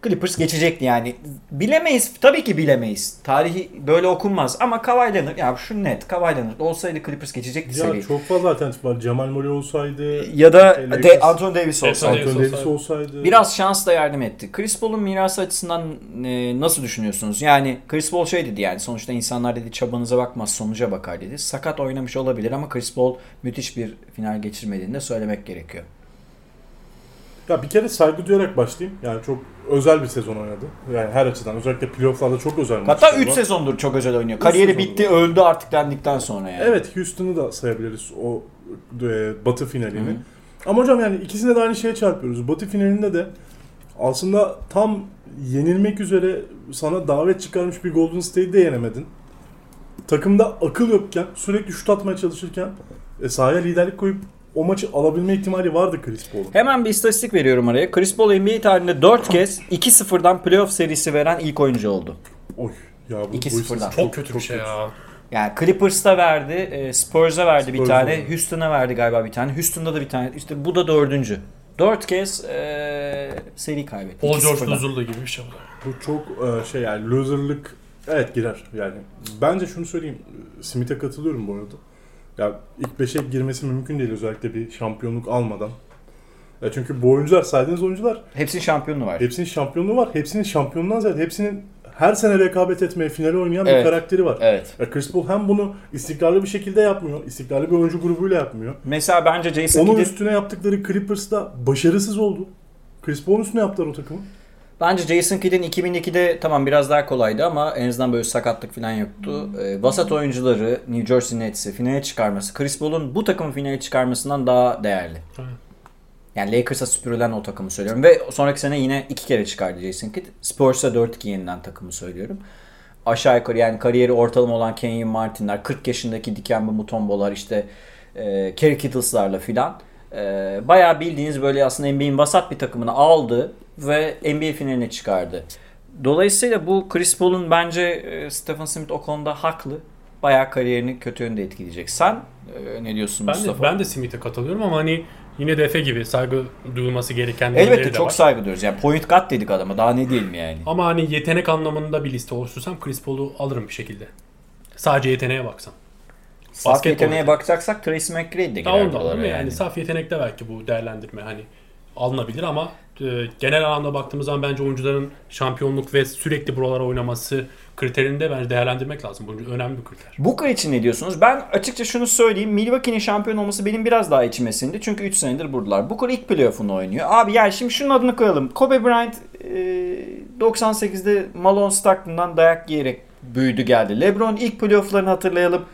Clippers geçecekti yani. Bilemeyiz. Tabii ki bilemeyiz. Tarihi böyle okunmaz. Ama Kawhi Leonard ya şu net. Kawhi Leonard olsaydı Clippers geçecekti Ya seriyi. çok fazla alternatif var. Cemal Murray olsaydı, Ya da Lakers- de Anthony Davis olsaydı. Anthony Davis olsaydı. olsaydı. Biraz şans da yardım etti. Chris Paul'un mirası açısından e, nasıl düşünüyorsunuz? Yani Chris Paul şey dedi yani sonuçta insanlar dedi çabanıza bakmaz sonuca bakar dedi. Sakat oynamış olabilir ama Chris Paul müthiş bir final geçirmediğini de söylemek gerekiyor. Ya bir kere saygı duyarak başlayayım. Yani çok özel bir sezon oynadı. Yani her açıdan. Özellikle playofflarda çok özel Hatta maçlar 3 var. sezondur çok özel oynuyor. Üç Kariyeri sezondur. bitti öldü artık dendikten sonra yani. Evet Houston'ı da sayabiliriz o e, Batı finalini. Hı. Ama hocam yani ikisinde de aynı şeye çarpıyoruz. Batı finalinde de aslında tam yenilmek üzere sana davet çıkarmış bir Golden State'i de yenemedin. Takımda akıl yokken sürekli şut atmaya çalışırken e, sahaya liderlik koyup o maçı alabilme ihtimali vardı Chris Paul'un. Hemen bir istatistik veriyorum araya. Chris Paul NBA tarihinde 4 *laughs* kez 2-0'dan playoff serisi veren ilk oyuncu oldu. Oy ya bu, bu 2-0'dan. istatistik Çok kötü bir şey kötü. ya. Yani Clippers'ta verdi, e, Spurs'a verdi bir Spurs'a tane, verdi. Houston'a verdi galiba bir tane. Houston'da da bir tane. İşte bu da dördüncü. Dört kez e, seri kaybetti. Paul George 2-0'dan. Luzul'da gibi bir şey bu. Bu çok e, şey yani loserlık evet girer yani. Bence şunu söyleyeyim. Smith'e katılıyorum bu arada. Ya ilk 5'e girmesi mümkün değil özellikle bir şampiyonluk almadan. Ya çünkü bu oyuncular saydığınız oyuncular Hepsinin şampiyonu var. hepsinin şampiyonluğu var. Hepsinin şampiyonluğundan ziyade hepsinin her sene rekabet etmeye, finale oynayan Evet. bir karakteri var. Evet. Ya Chris Paul hem bunu istikrarlı bir şekilde yapmıyor, istikrarlı bir oyuncu grubuyla yapmıyor. Mesela bence Jason Onun Kidd'in üstüne yaptıkları Clippers'da başarısız oldu. Chris Paul'un üstüne yaptılar o takımı. Bence Jason Kidd'in 2002'de tamam biraz daha kolaydı ama en azından böyle sakatlık falan yoktu. Ee, vasat oyuncuları New Jersey Nets'i finale çıkarması, Chris Paul'un bu takımı finale çıkarmasından daha değerli. Evet. Yani Lakers'a süpürülen o takımı söylüyorum. Ve sonraki sene yine iki kere çıkardı Jason Kidd. Spurs'a 4-2 yenilen takımı söylüyorum. Aşağı yukarı yani kariyeri ortalama olan Kenyon Martin'ler, 40 yaşındaki Dikembe Mutombo'lar işte e, Kerry Kittles'larla filan. E, bayağı bildiğiniz böyle aslında NBA'in vasat bir takımını aldı ve NBA finaline çıkardı. Dolayısıyla bu Chris Paul'un bence e, Stephen Smith o konuda haklı. Bayağı kariyerini kötü yönde etkileyecek. Sen e, ne diyorsun Ben de, Mustafa? ben de Smith'e katılıyorum ama hani yine de Efe gibi saygı duyulması gereken Elbette de çok var. saygı duyuyoruz. Yani point guard dedik adama. Daha ne diyelim yani. Ama hani yetenek anlamında bir liste oluştursam Chris Paul'u alırım bir şekilde. Sadece yeteneğe baksam. Saf basketbol yeteneğe yeteneği. bakacaksak Tracy McGrady de girer onda buralara alırım yani. yani. Saf yetenekte belki bu değerlendirme hani alınabilir ama genel anlamda baktığımız zaman bence oyuncuların şampiyonluk ve sürekli buralara oynaması kriterini de bence değerlendirmek lazım. Bu önemli bir kriter. Booker için ne diyorsunuz? Ben açıkça şunu söyleyeyim. Milwaukee'nin şampiyon olması benim biraz daha içime sindi. Çünkü 3 senedir buradalar. Booker ilk playoff'unu oynuyor. Abi yani şimdi şunun adını koyalım. Kobe Bryant e, 98'de Malone Stockton'dan dayak yiyerek büyüdü geldi. LeBron ilk playoff'larını hatırlayalım.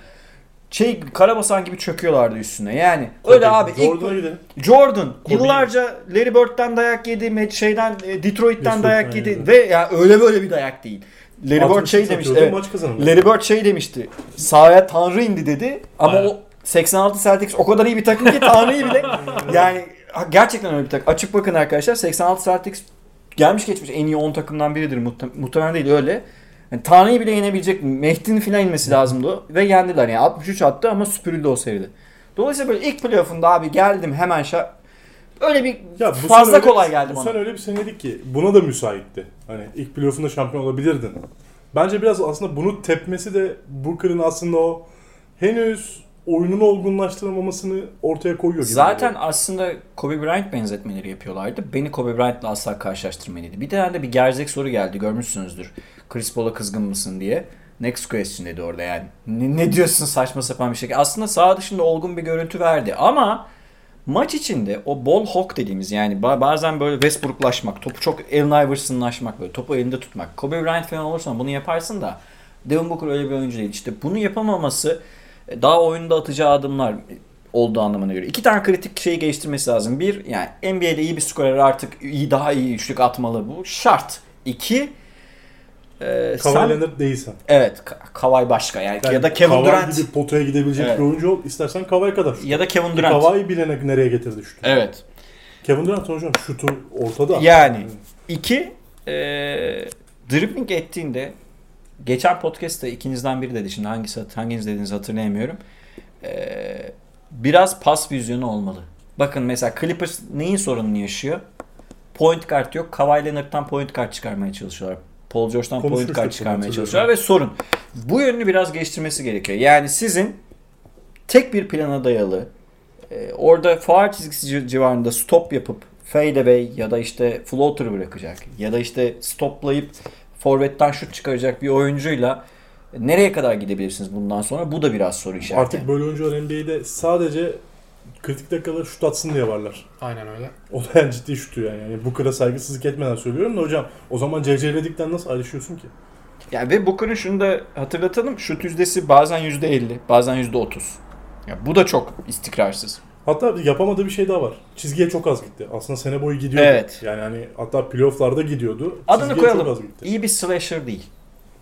Şey karabasan gibi çöküyorlardı üstüne. Yani öyle abi ilk Jordan'a gidelim. Jordan Kobe. yıllarca Larry Bird'den dayak yedi, Matt- şeyden e, Detroit'ten Detroit'ten dayak yedi yedi. ve ya öyle böyle bir dayak değil. Larry Bird 60 şey demişti. evet. Maç. Larry Bird şey demişti. Sahaya Tanrı indi dedi. Ama Aynen. o 86 Celtics o kadar iyi bir takım ki Tanrı'yı bile *laughs* yani gerçekten öyle bir takım. Açık bakın arkadaşlar 86 Celtics gelmiş geçmiş en iyi 10 takımdan biridir. Muhtem- muhtemelen değil öyle. Yani Tanrı'yı bile yenebilecek Mehdi'nin falan inmesi lazımdı ve yendiler yani 63 attı ama süpürüldü o seride. Dolayısıyla böyle ilk playoff'unda abi geldim hemen şa öyle bir Ya bu fazla öyle- kolay geldi bu bana. sene öyle bir senedik ki buna da müsaitti. Hani ilk playoff'unda şampiyon olabilirdin. Bence biraz aslında bunu tepmesi de Booker'ın aslında o henüz oyununu olgunlaştıramamasını ortaya koyuyor gibi. Zaten geliyor. aslında Kobe Bryant benzetmeleri yapıyorlardı. Beni Kobe Bryant'la asla karşılaştırmalıydı. Bir tane de bir gerzek soru geldi görmüşsünüzdür. Chris Paul'a kızgın mısın diye. Next question dedi orada yani. Ne, ne diyorsun saçma sapan bir şey. Aslında sağ dışında olgun bir görüntü verdi ama maç içinde o ball hawk dediğimiz yani ba- bazen böyle Westbrook'laşmak, topu çok Allen Iverson'laşmak böyle topu elinde tutmak. Kobe Bryant falan olursan bunu yaparsın da Devin Booker öyle bir oyuncu değil. İşte bunu yapamaması daha oyunda atacağı adımlar olduğu anlamına göre. İki tane kritik şeyi geliştirmesi lazım. Bir, yani NBA'de iyi bir skorer artık iyi daha iyi üçlük atmalı bu. Şart. İki, e, Kawhi sen- Leonard değilsen. evet Ka- Kawhi başka yani, Yani ya da Kevin Kawhi Durant gibi potaya gidebilecek Evet. bir oyuncu ol. İstersen Kawhi kadar ya da Kevin Durant. Kawhi bile ne- nereye getirdi şutu. Evet. Kevin Durant hocam şutu ortada. Yani. İki, e, dribbling ettiğinde geçen podcast'ta ikinizden biri dedi. Şimdi hangisi hanginiz dediğinizi hatırlayamıyorum. E, biraz pas vizyonu olmalı. Bakın mesela Clippers neyin sorununu yaşıyor? Point guard yok. Kawhi Leonard'dan point guard çıkarmaya çalışıyorlar. Paul George'dan point bunu, çıkarmaya çalışıyorlar ve sorun. Bu yönünü biraz geliştirmesi gerekiyor. Yani sizin tek bir plana dayalı e, orada faal çizgisi ci- civarında stop yapıp fade away ya da işte floater bırakacak ya da işte stoplayıp forvetten şut çıkaracak bir oyuncuyla nereye kadar gidebilirsiniz bundan sonra? Bu da biraz soru işareti. Artık böyle oyuncular NBA'de sadece kritik dakikalar şut atsın diye varlar. Aynen öyle. O da en ciddi şutu yani. yani bu kıra saygısızlık etmeden söylüyorum da hocam o zaman CC Reddick'ten nasıl ayrışıyorsun ki? Yani ve Booker'ın şunu da hatırlatalım. Şut yüzdesi bazen %50, bazen %30. Ya bu da çok istikrarsız. Hatta yapamadığı bir şey daha var. Çizgiye çok az gitti. Aslında sene boyu gidiyordu. Evet. Yani hani hatta playoff'larda gidiyordu. Adını Çizgiye koyalım. çok az gitti. İyi bir slasher değil.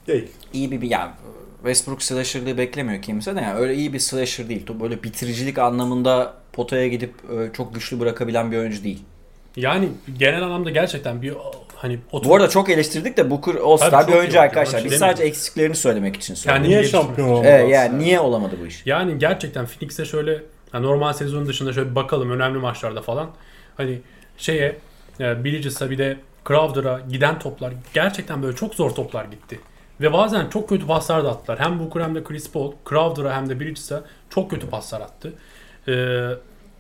Değil. İyi bir, bir yani Westbrook slasher'lığı beklemiyor kimse de yani öyle iyi bir slasher değil. Böyle bitiricilik anlamında potaya gidip e, çok güçlü bırakabilen bir oyuncu değil. Yani genel anlamda gerçekten bir hani otur- Bu arada çok eleştirdik de Booker All-Star bir oyuncu arkadaşlar. Biz sadece eksiklerini söylemek için söyledik. Kendini Niye şampiyon için. olmadı? Evet yani aslında? niye olamadı bu iş? Yani gerçekten Phoenix'e şöyle yani normal sezon dışında şöyle bir bakalım önemli maçlarda falan. Hani şeye e, Bridges'a bir de Crowder'a giden toplar gerçekten böyle çok zor toplar gitti. Ve bazen çok kötü paslar da attılar. Hem Booker hem de Chris Paul Crowder'a hem de Bridges'a çok kötü paslar attı. Ee,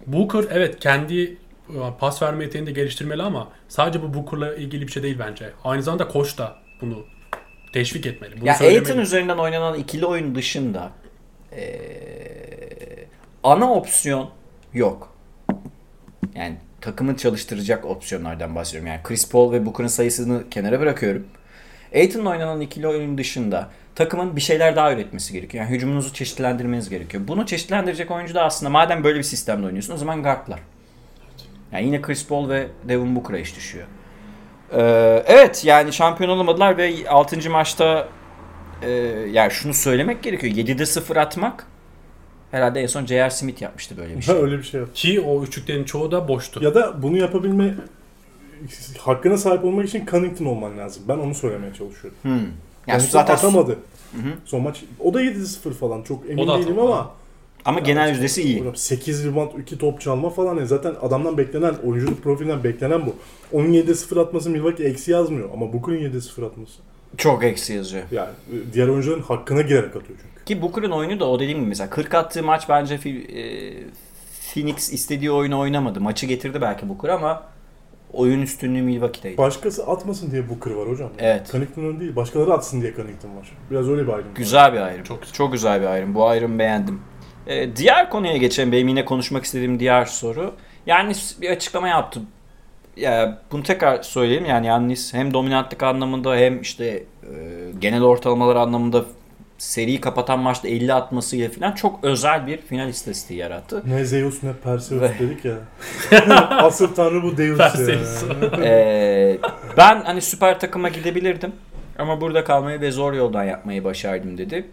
Booker evet kendi e, pas verme yeteneğini de geliştirmeli ama sadece bu Booker'la ilgili bir şey değil bence. Aynı zamanda koç da bunu teşvik etmeli. Bunu Ya söylemeli. Aiton üzerinden oynanan ikili oyun dışında eee, ana opsiyon yok. Yani takımı çalıştıracak opsiyonlardan bahsediyorum. Yani Chris Paul ve Booker'ın sayısını kenara bırakıyorum. Aiton'la oynanan ikili oyun dışında takımın bir şeyler daha üretmesi gerekiyor. Yani hücumunuzu çeşitlendirmeniz gerekiyor. Bunu çeşitlendirecek oyuncu da aslında madem böyle bir sistemde oynuyorsun o zaman guardlar. Yani yine Chris Paul ve Devin Booker'a iş düşüyor. Ee, evet yani şampiyon olamadılar ve 6. maçta e, yani şunu söylemek gerekiyor. 7'de 0 atmak herhalde en son J.R. Smith yapmıştı böyle bir Ha, *laughs* şey. öyle bir şey yok. Ki o üçlüklerin çoğu da boştu. Ya da bunu yapabilme hakkına sahip olmak için Connington olman lazım. Ben onu söylemeye çalışıyorum. Hmm. Yani Connington zaten atamadı. Hı hı. Son maç o da 7-0 falan çok emin O da değilim atamadı. ama ama genel yüzdesi iyi. Hocam 8 rebound 2 top çalma falan yani zaten adamdan beklenen oyunculuk profilinden beklenen bu. Onun 7-0 atması Milwaukee eksi yazmıyor ama Booker'ın 7-0 atması Çok eksi yazıyor. yani e, diğer oyuncuların hakkına girerek atıyor çünkü. Ki Booker'ın oyunu da o dediğim gibi mesela 40 attığı maç bence e, Phoenix istediği oyunu oynamadı. Maçı getirdi belki Booker ama oyun üstünlüğü Milwaukee'deydi. Başkası atmasın diye Booker var hocam. Evet. Connington'ın değil başkaları atsın diye Connington var. Biraz öyle bir ayrım. var. Güzel bir ayrım. Çok Çok, güzel bir ayrım. Bu ayrımı beğendim. Ee, diğer konuya geçelim. Benim yine konuşmak istediğim diğer soru. Yani bir açıklama yaptım. Ya bunu tekrar söyleyeyim. Yani Yannis hem dominantlık anlamında hem işte e, genel ortalamalar anlamında seriyi kapatan maçta 50 atmasıyla falan çok özel bir final istatistiği yarattı. Ne Zeus ne Perseus Ve- dedik ya. *laughs* Asıl tanrı bu Deus ya. Perseus. Ee, ben hani süper takıma gidebilirdim. Ama burada kalmayı ve zor yoldan yapmayı başardım dedi.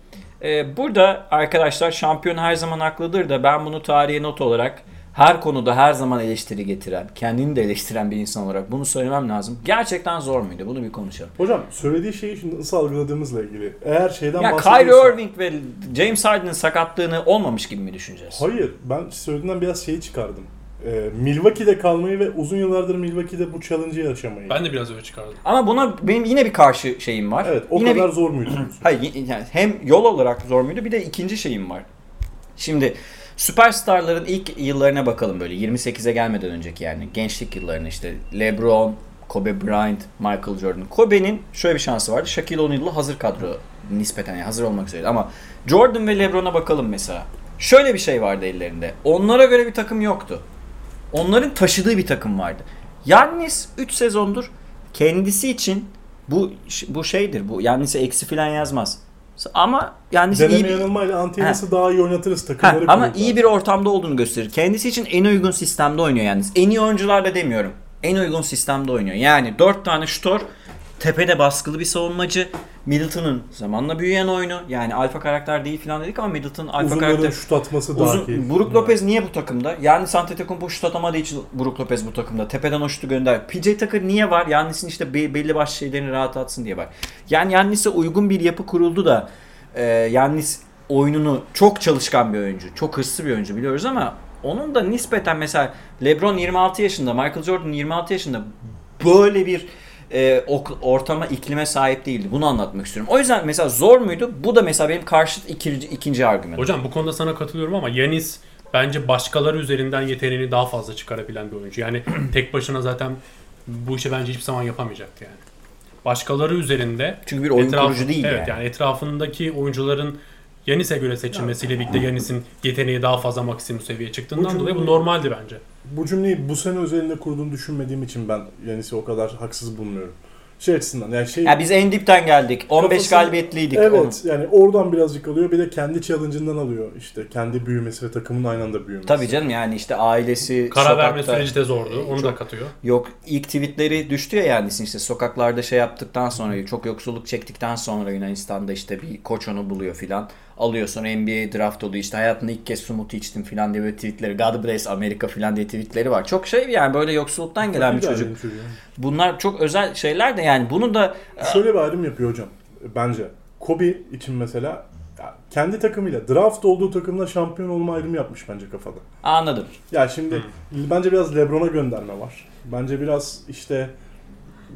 Ee, burada arkadaşlar şampiyon her zaman haklıdır da ben bunu tarihe not olarak her konuda her zaman eleştiri getiren, kendini de eleştiren bir insan olarak bunu söylemem lazım. Gerçekten zor muydu? Bunu bir konuşalım. Hocam söylediği şeyi şimdi nasıl algıladığımızla ilgili. Eğer şeyden Ya bahsediyorsa... Kyrie Irving ve James Harden'ın sakatlığını olmamış gibi mi düşüneceğiz? Hayır ben söylediğinden biraz şeyi çıkardım. Ee, Milwaukee'de kalmayı ve uzun yıllardır Milwaukee'de bu challenge'ı yaşamayı. Ben de biraz öyle çıkardım. Ama buna benim yine bir karşı şeyim var. Evet o yine kadar bir- zor muydu? *clears throat* Hayır yani hem yol olarak zor muydu bir de ikinci şeyim var. Şimdi süperstarların ilk yıllarına bakalım böyle 28'e gelmeden önceki yani gençlik yıllarına işte LeBron, Kobe Bryant, Michael Jordan. Kobe'nin şöyle bir şansı vardı. Shaquille O'Neal'la hazır kadro nispeten yani hazır olmak üzere ama Jordan ve LeBron'a bakalım mesela. Şöyle bir şey vardı ellerinde. Onlara göre bir takım yoktu. Onların taşıdığı bir takım vardı. Yannis 3 sezondur kendisi için bu bu şeydir. Bu Yannis'e eksi falan yazmaz. Ama iyi Deneme bir, yanılmayla Antenos'u daha iyi oynatırız Ha, takımları. ama kurulur. iyi bir ortamda olduğunu gösterir. Kendisi için en uygun sistemde oynuyor Yannis. En iyi oyuncularla demiyorum. En uygun sistemde oynuyor. Yani 4 tane şutör, tepede baskılı bir savunmacı. Middleton'ın zamanla büyüyen oyunu. Yani alfa karakter değil falan dedik ama Middleton alfa Uzunların karakter. şut atması daha Uzun, keyifli. Brook Lopez niye bu takımda? Yani Antetokounmpo şut atamadığı için Brook Lopez bu takımda. Tepeden o şutu gönder. PJ Tucker niye var? Yannis'in işte be- belli başlı şeylerini rahat atsın diye var. Yani Yannis'e uygun bir yapı kuruldu da e, Yannis oyununu çok çalışkan bir oyuncu. Çok hırslı bir oyuncu biliyoruz ama onun da nispeten mesela LeBron 26 yaşında, Michael Jordan 26 yaşında böyle bir e, ortama, iklime sahip değildi. Bunu anlatmak istiyorum. O yüzden mesela zor muydu? Bu da mesela benim karşıt ikinci, ikinci argümanım. Hocam bu konuda sana katılıyorum ama Yanis bence başkaları üzerinden yeteneğini daha fazla çıkarabilen bir oyuncu. Yani *clears throat* tek başına zaten bu işi bence hiçbir zaman yapamayacaktı yani. Başkaları üzerinde Çünkü bir oyun etraf- kurucu değil evet, yani. yani etrafındaki oyuncuların Yanis'e göre seçilmesiyle birlikte Yanis'in yeteneği daha fazla maksimum seviyeye çıktığından Bu dolayı bu normaldi bence. Bu cümleyi bu sene özelinde kurduğunu düşünmediğim için ben Yanis'i o kadar haksız bulmuyorum. Şey açısından yani şey... Ya biz en dipten geldik. 15 Kafası- galibiyetliydik. Evet yani oradan birazcık alıyor bir de kendi challenge'ından alıyor işte kendi büyümesi ve takımın aynı anda büyümesi. Tabii canım yani işte ailesi Karar verme sokakta- süreci de zordu. Onu da katıyor. Yok ilk tweetleri düştü ya yani işte sokaklarda şey yaptıktan sonra çok yoksulluk çektikten sonra Yunanistan'da işte bir koç onu buluyor filan. Alıyor sonra NBA draft oluyor işte hayatımda ilk kez smoothie içtim falan diye böyle tweetleri God bless Amerika falan diye tweetleri var. Çok şey yani böyle yoksulluktan gelen bir çocuk. Bunlar çok özel şeyler de yani bunu da Şöyle bir ayrım yapıyor hocam bence. Kobe için mesela kendi takımıyla draft olduğu takımla şampiyon olma ayrımı yapmış bence kafada. anladım. Ya şimdi bence biraz LeBron'a gönderme var. Bence biraz işte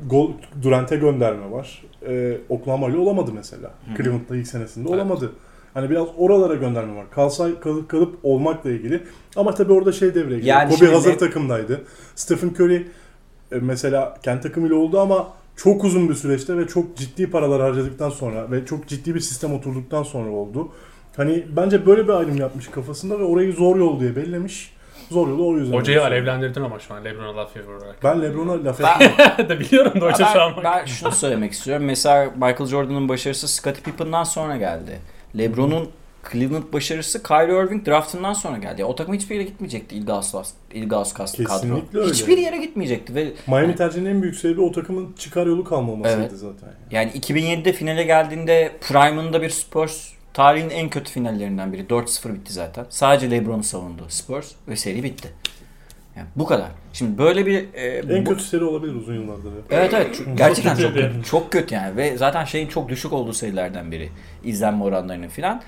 gol Durant'e gönderme var. Ee, Oklahoma'yla olamadı mesela. Cleveland'da ilk senesinde Evet. olamadı. Hani biraz oralara gönderme var. Kalsay kalıp, kalıp olmakla ilgili. Ama tabii orada şey devreye giriyor. Yani Kobe şimdi- hazır takımdaydı. Stephen Curry e, mesela kendi takımıyla oldu ama çok uzun bir süreçte ve çok ciddi paralar harcadıktan sonra ve çok ciddi bir sistem oturduktan sonra oldu. Hani bence böyle bir ayrım yapmış kafasında ve orayı zor yol diye bellemiş. Zor yolu o yüzden. Hocayı alevlendirdin ama şu an Lebron'a laf olarak. Ben LeBron'a laf Ben- etmiyorum. *laughs* de biliyorum da hoca şu an ben, ben şunu söylemek istiyorum. Mesela Michael Jordan'ın başarısı Scottie Pippen'dan sonra geldi. LeBron'un Cleveland başarısı Kyrie Irving draftından sonra geldi. Ya, o takım hiçbir yere gitmeyecekti Ilgaz Ilgaz kadro. Kesinlikle öyle. Hiçbir yere gitmeyecekti ve Miami tercihinin en büyük sebebi o takımın çıkar yolu kalmamasıydı Evet. zaten. yani 2007'de finale geldiğinde Prime'ında bir Spurs tarihin en kötü finallerinden biri. 4-0 bitti zaten. Sadece LeBron'u savundu Spurs ve seri bitti. Yani bu kadar. Şimdi böyle bir e, En bu- kötü seri olabilir uzun yıllardır. ya. Evet evet çok- *laughs* gerçekten çok, kötü, çok kötü yani ve zaten şeyin çok düşük olduğu serilerden biri izlenme oranlarının filan.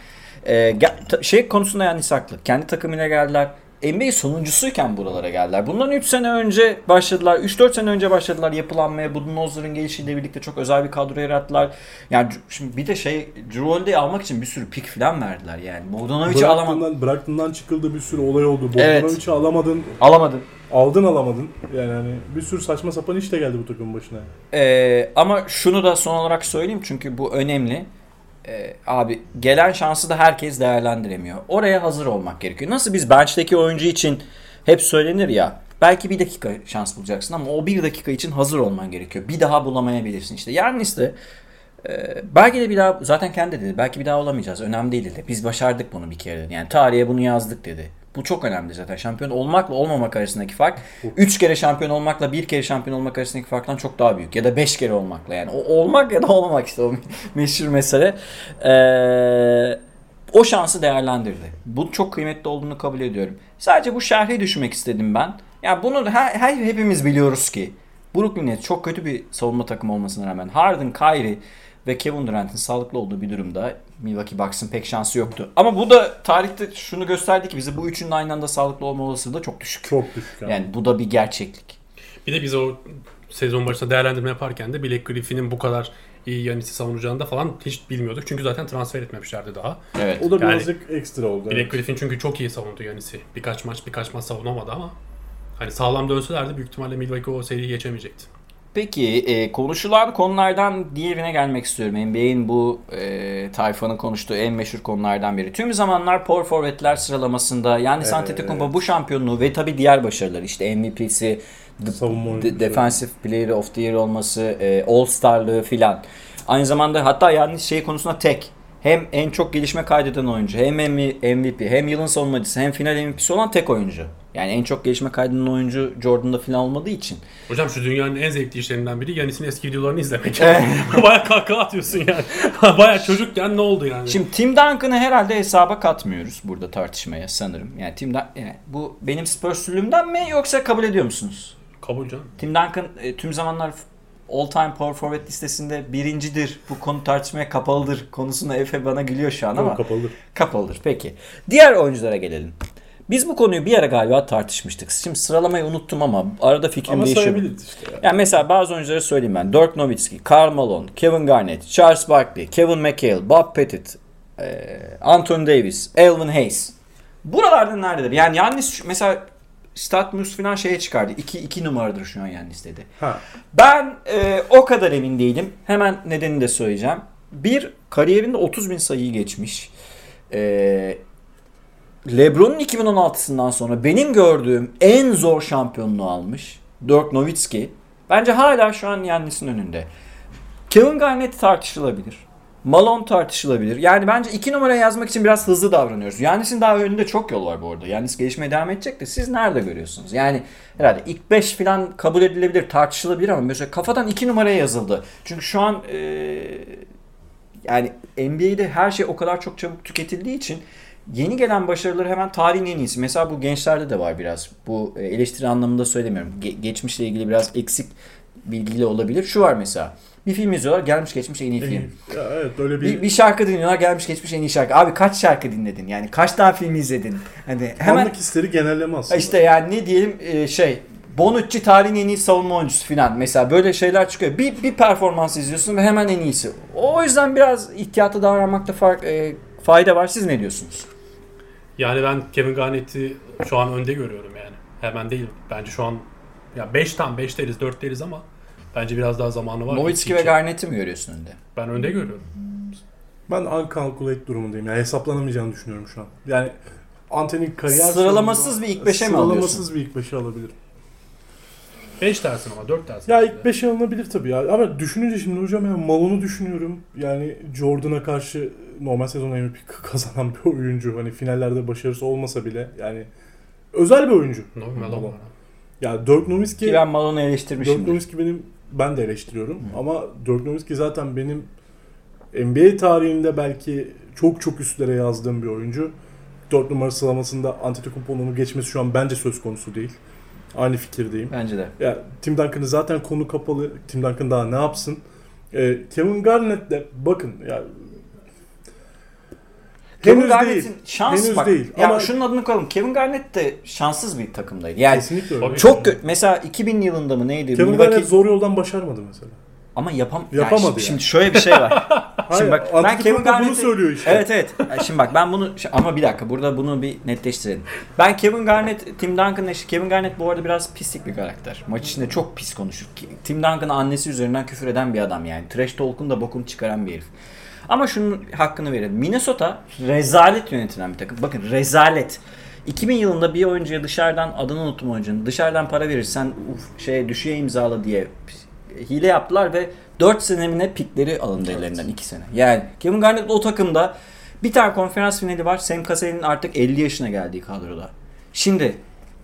Ta- şey konusunda yani saklı. Kendi takımıyla geldiler. NBA sonuncusuyken buralara geldiler. Bundan 3 sene önce başladılar. 3-4 sene önce başladılar yapılanmaya. Budenholzer'ın gelişiyle birlikte çok özel bir kadro yarattılar. Yani şimdi bir de şey Drew Holiday'i almak için bir sürü pik filan verdiler yani. Bogdanovic'i alamadı. Bragton'dan, Bragton'dan çıkıldı bir sürü olay oldu. Evet. Bogdanovic'i alamadın, Alamadı. aldın alamadın. Yani hani bir sürü saçma sapan iş de geldi bu takımın başına. Ee, ama şunu da son olarak söyleyeyim çünkü bu önemli. Ee, abi gelen şansı da herkes değerlendiremiyor. Oraya hazır olmak gerekiyor. Nasıl biz bench'teki oyuncu için hep söylenir ya. Belki bir dakika şans bulacaksın ama o bir dakika için hazır olman gerekiyor. Bir daha bulamayabilirsin işte. Yannis de e, belki de bir daha zaten kendi dedi. Belki bir daha olamayacağız. Önemli değil dedi. Biz başardık bunu bir kere dedi. Yani tarihe bunu yazdık dedi. Bu çok önemli zaten. Şampiyon olmakla olmamak arasındaki fark 3 kere şampiyon olmakla bir kere şampiyon olmak arasındaki farktan çok daha büyük. Ya da 5 kere olmakla yani. O olmak ya da olmamak işte o *laughs* meşhur mesele. Ee, o şansı değerlendirdi. Bu çok kıymetli olduğunu kabul ediyorum. Sadece bu şerhi düşmek istedim ben. Ya bunu her, her hepimiz biliyoruz ki Brooklyn Nets çok kötü bir savunma takımı olmasına rağmen Harden, Kyrie ve Kevin Durant'in sağlıklı olduğu bir durumda Milwaukee Bucks'ın pek şansı yoktu. Ama bu da tarihte şunu gösterdi ki bize bu üçünün aynı anda sağlıklı olma olasılığı da çok düşük. Çok düşük yani. Yani bu da bir gerçeklik. Bir de biz o sezon başında değerlendirme yaparken de Blake Griffin'in bu kadar iyi Yanis'i savunacağını da falan hiç bilmiyorduk. Çünkü zaten transfer etmemişlerdi daha. Evet. O da Yani- birazcık ekstra oldu. Blake evet. Griffin çünkü çok iyi savundu Yanis'i. Birkaç maç birkaç maç savunamadı ama hani sağlam dönselerdi büyük ihtimalle Milwaukee o seriyi geçemeyecekti. Peki e, konuşulan konulardan diğerine gelmek istiyorum. NBA'in bu e, tayfanın konuştuğu en meşhur konulardan biri. Tüm zamanlar power forward'ler sıralamasında yani Evet. Antetokounmpo bu şampiyonluğu ve tabii diğer başarıları işte MVP'si, de-. Defensive Player of the Year olması, e, All Star'lığı filan. Aynı zamanda hatta yani şey konusunda tek. Hem en çok gelişme kaydeden oyuncu, hem MVP, hem yılın savunmacısı, hem final MVP'si olan tek oyuncu. Yani en çok gelişme kaydeden oyuncu Jordan'da filan olmadığı için. Hocam şu dünyanın en zevkli işlerinden biri Yanis'in eski videolarını izlemek. *laughs* Baya kahkaha atıyorsun yani. *laughs* Baya çocukken ne oldu yani? Şimdi Tim Duncan'ı herhalde hesaba katmıyoruz burada tartışmaya sanırım. Yani Tim Dun- yani bu benim Spurs'lülüğümden mi yoksa kabul ediyor musunuz? Kabul canım. Tim Duncan e, tüm zamanlar all time power forward listesinde birincidir. Bu konu tartışmaya kapalıdır konusunda Efe bana gülüyor şu an ama kapalıdır. kapalıdır. Peki. Diğer oyunculara gelelim. Biz bu konuyu bir ara galiba tartışmıştık. Şimdi sıralamayı unuttum ama arada fikrim Ama değişiyor. sayabiliriz işte. Ya. Yani mesela bazı oyuncuları söyleyeyim ben. Dirk Nowitzki, Karl Malone, Kevin Garnett, Charles Barkley, Kevin McHale, Bob Pettit, Anthony Davis, Elvin Hayes. Buralarda nerededir? Yani Yannis mesela Statmus falan şeye çıkardı. 2 2 numaradır şu an Yannis dedi. Ha. Ben e, o kadar emin değilim. Hemen nedenini de söyleyeceğim. Bir, kariyerinde 30 bin sayıyı geçmiş. E, Lebron'un 2016'sından sonra benim gördüğüm en zor şampiyonluğu almış. Dirk Nowitzki. Bence hala şu an Yannis'in önünde. Kevin Garnett tartışılabilir. Malone tartışılabilir. Yani bence iki numara yazmak için biraz hızlı davranıyoruz. Yannis'in daha önünde çok yol var bu arada. Yannis gelişmeye devam edecek de siz nerede görüyorsunuz? Yani herhalde ilk 5 falan kabul edilebilir, tartışılabilir ama mesela kafadan iki numaraya yazıldı. Çünkü şu an e, yani NBA'de her şey o kadar çok çabuk tüketildiği için yeni gelen başarıları hemen tarihin en iyisi. Mesela bu gençlerde de var biraz. Bu e, eleştiri anlamında söylemiyorum. Ge- geçmişle ilgili biraz eksik bilgiyle olabilir. Şu var mesela. Bir film izliyorlar gelmiş geçmiş en iyi film. Ya evet öyle bir, Bir, bir şarkı dinliyorlar gelmiş geçmiş en iyi şarkı. Abi kaç şarkı dinledin? Yani kaç tane film izledin? Hani hemen fanlık hisleri genelleme aslında. işte yani ne diyelim e, şey Bonucci tarihin en iyi savunma oyuncusu falan. Mesela böyle şeyler çıkıyor. Bir, bir performans izliyorsun ve hemen en iyisi. O yüzden biraz ihtiyatlı davranmakta fark, e, fayda var. Siz ne diyorsunuz? Yani ben Kevin Garnett'i şu an önde görüyorum yani. Hemen değil. Bence şu an ya 5 tam 5 deriz 4 deriz ama bence biraz daha zamanı var. Nowitzki ve. Garnett'i mi görüyorsun önde? Ben önde görüyorum. Ben uncalculate durumundayım. Yani hesaplanamayacağını düşünüyorum şu an. Yani Anthony'nin kariyer Sıralamasız sonunda- bir ilk beşe mi alıyorsun? Sıralamasız bir ilk beşe alabilirim. 5 dersin ama 4 dersin. Ya ilk 5'e alınabilir tabii ya. Ama düşününce şimdi hocam yani Malon'u düşünüyorum. Yani Jordan'a karşı normal sezon MVP kazanan *laughs* bir oyuncu. Hani finallerde başarısı olmasa bile yani özel bir oyuncu. No, Malone. Ya Dirk Ki Nowitzki ben Malone'u Dirk eleştirmişim. Nowitzki benim ben de eleştiriyorum ama Dirk Nowitzki zaten benim NBA tarihinde belki çok çok üstlere yazdığım bir oyuncu. 4 numara sıralamasında Antetokounmpo'nun onu geçmesi şu an bence söz konusu değil. Aynı fikirdeyim. Bence de. Ya Tim Duncan'ı zaten konu kapalı. Tim Duncan daha ne yapsın? Ee, Kevin Garnett de bakın ya Kevin henüz Garnett'in değil. şans henüz bak. değil. Ya Ama şunun adını koyalım. Kevin Garnett de şanssız bir takımdaydı. Yani kesinlikle öyle. Çok kö- mesela 2000 yılında mı neydi? Kevin Milwaukee- Garnett zor yoldan başarmadı mesela. Ama yapam Yapamadı yani. yani. Şimdi şöyle bir şey var. *laughs* Şimdi bak, ben Kevin bunu Garnett'i- söylüyor işte. Evet evet. Şimdi bak ben bunu ama bir dakika burada bunu bir netleştirelim. Ben Kevin Garnett, Tim Duncan'la işte Kevin Garnett bu arada biraz pislik bir karakter. Maç içinde çok pis konuşur. Tim Duncan'a annesi üzerinden küfür eden bir adam yani. Trash talk'un da bokunu çıkaran bir herif. Ama şunun hakkını verelim. Minnesota rezalet yönetilen bir takım. Bakın rezalet. 2000 yılında bir oyuncuya dışarıdan adını unuttum oyuncunun. Dışarıdan para verirsen uf, şeye düşüye imzala diye hile yaptılar ve 4 senemine pikleri alındı ellerinden 2 sene. Yani Kevin Garnett o takımda bir tane konferans finali var. Sam Cassell'in artık 50 yaşına geldiği kadroda. Şimdi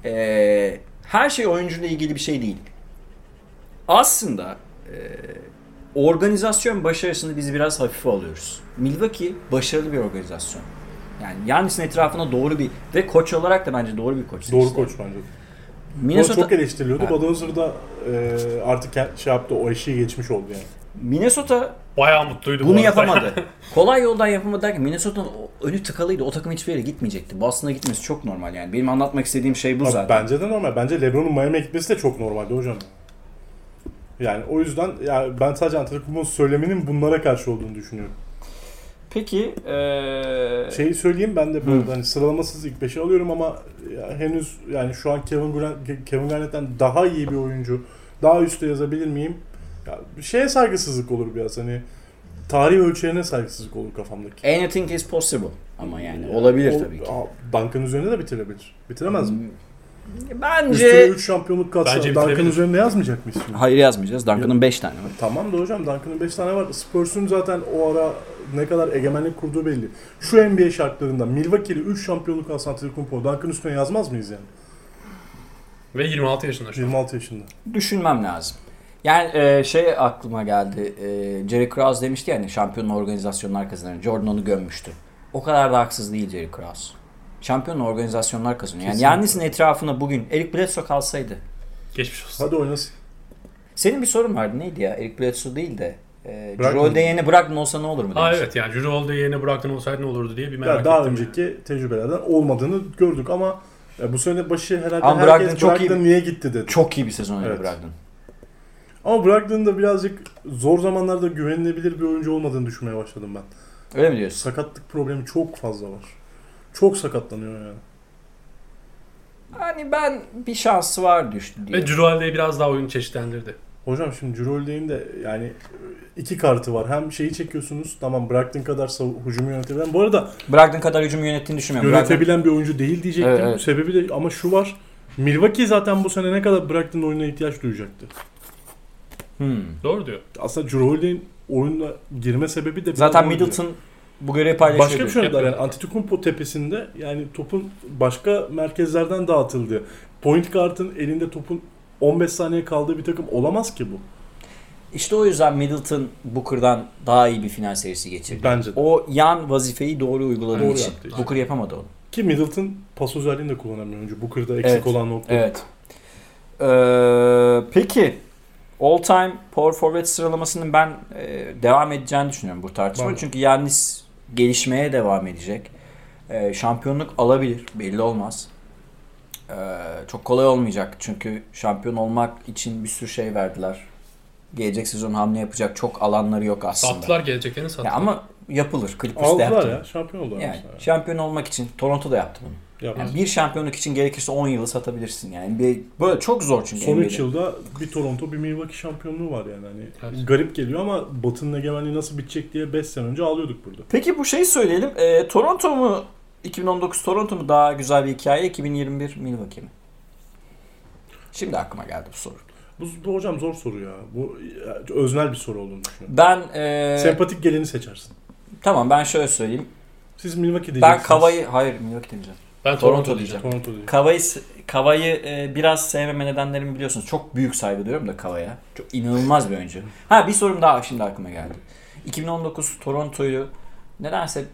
eee, her şey oyuncuyla ilgili bir şey değil. Aslında eee, organizasyon başarısını biz biraz hafife alıyoruz. Milwaukee başarılı bir organizasyon. Yani Yannis'in etrafına doğru bir ve koç olarak da bence doğru bir koç. Doğru seçtiler. koç bence. Minnesota, çok eleştiriliyordu. Budenholzer da e, artık şey yaptı o eşiği geçmiş oldu yani. Minnesota Bayağı mutluydu bu Bunu arada. yapamadı. *laughs* Kolay yoldan yapamadı derken Minnesota'nın önü tıkalıydı. O takım hiçbir yere gitmeyecekti. Boston'a gitmesi çok normal yani. Benim anlatmak istediğim şey bu Abi zaten. Bence de normal. Bence LeBron'un Miami'ye gitmesi de çok normaldi hocam. Yani o yüzden ya ben sadece Antetokounmpo'nun söyleminin bunlara karşı olduğunu düşünüyorum. Peki eee Şeyi söyleyeyim ben de böyle hani sıralamasız ilk 5'e alıyorum ama ya henüz yani şu an Kevin Garnett, Kevin Garnett'ten daha iyi bir oyuncu daha üstte yazabilir miyim? Ya bir şeye saygısızlık olur biraz hani tarih ölçeğine saygısızlık olur kafamdaki. anything is possible. Ama yani olabilir tabii ki. Duncan üzerinde de bitirebilir. Bitiremez mi? Üstüne Bence 3 şampiyonluk katsa Bence Duncan bitirebilir. üzerinde yazmayacak mıyız şimdi? hayır yazmayacağız. Duncan'ın 5 tane var. Tamam da hocam Duncan'ın 5 tane var. Spurs'un zaten o ara ne kadar egemenlik kurduğu belli. Şu NBA şartlarında Milwaukee'li 3 şampiyonluk alsa Antetokounmpo Duncan üstüne yazmaz mıyız yani? Ve 26 yaşında şu an. 26 yaşında. Düşünmem lazım. Yani eee, şey aklıma geldi. Eee Jerry Krause demişti yani şampiyon organizasyonlar kazanır. Jordan onu gömmüştü. O kadar da haksız değil Jerry Krause. Şampiyon organizasyonlar kazanıyor. Yani. Yannis'in etrafına bugün Eric Bledsoe kalsaydı Geçmiş olsun. Hadi oynasın. Senin bir sorun vardı neydi ya? Eric Bledsoe değil de e. Drew Holiday'e Brogdon olsa ne olur mu Aa evet yani Holiday'i yerine bıraktın olsaydı ne olurdu diye bir merak Ya daha ettim. önceki tecrübelerden olmadığını gördük ama ya bu sene başı herhalde Ama herkes Brogdon çok iyi- Brogdon niye gitti dedi. Çok iyi bir sezon Evet. Brogdon. Ama Brogdon'un da birazcık zor zamanlarda güvenilebilir bir oyuncu olmadığını düşünmeye başladım ben. Öyle mi diyorsun? Sakatlık problemi çok fazla var. Çok sakatlanıyor yani. Hani ben bir şansı var düştü diye. Ve Holiday biraz daha oyunu çeşitlendirdi. Hocam şimdi Holiday'in de yani iki kartı var. Hem şeyi çekiyorsunuz tamam Brogdon kadar sav- hücumu yönetebilen. Bu arada Brogdon kadar hücum yönettiğini düşünmüyorum. Yönetebilen bir oyuncu değil diyecektim. Evet, evet. Sebebi de ama şu var. Milwaukee zaten bu sene ne kadar Brogdon'un oyununa ihtiyaç duyacaktı. Hmm. Doğru diyor. Aslında Holiday'in oyuna girme sebebi de biraz Zaten oydu. Middleton bu görevi paylaşıyor. Başka bir şey oynadılar yani Antetokounmpo tepesinde yani topun başka merkezlerden dağıtıldı. Point guard'ın elinde topun 15 saniye kaldığı bir takım olamaz ki bu. İşte o yüzden Middleton Booker'dan daha iyi bir final serisi geçirdi. Bence de. O yan vazifeyi doğru uyguladığı Doğru için. yaptı. Booker yapamadı onu. Ki Middleton pas özelliğini de kullanan bir oyuncu. Booker'da eksik Evet. olan nokta. Evet. Ee, peki all time power forward sıralamasının ben e, devam edeceğini düşünüyorum bu tartışma. De. Çünkü Yannis gelişmeye devam edecek. Ee, şampiyonluk alabilir. Belli olmaz. Ee, çok kolay olmayacak. Çünkü şampiyon olmak için bir sürü şey verdiler. Gelecek sezon hamle yapacak çok alanları yok aslında. Sattılar geleceklerini sattılar. Ya ama yapılır. Clippers de Aldılar yaptı. ya. Şampiyon oldular. Yani mesela. şampiyon olmak için Toronto da yaptı bunu. Yaptı. Yani bir şampiyonluk için gerekirse 10 yılı satabilirsin yani. Bir, böyle çok zor çünkü. Son NBA'de. 3 yılda bir Toronto bir Milwaukee şampiyonluğu var yani. Hani Evet. garip geliyor ama Batı'nın egemenliği nasıl bitecek diye 5 sene önce ağlıyorduk burada. Peki bu şeyi söyleyelim. Ee, Toronto mu 2019 Toronto mu daha güzel bir hikaye 2021 Milwaukee mi? Şimdi aklıma geldi bu soru. Bu, bu hocam zor soru ya. Bu ya, öznel bir soru olduğunu düşünüyorum. Ben ee, Sempatik geleni seçersin. tamam ben şöyle söyleyeyim. Siz Milwaukee diyeceksiniz. Ben Kava'yı hayır Milwaukee demeyeceğim. ben Toronto Toronto diyeceğim. diyeceğim. Toronto değil. Kava'yı Kava'yı e, biraz sevmeme nedenlerimi biliyorsunuz. Çok büyük saygı duyuyorum da Kava'ya. Çok inanılmaz bir oyuncu. Ha bir sorum daha şimdi aklıma geldi. 2019 Toronto'yu nedense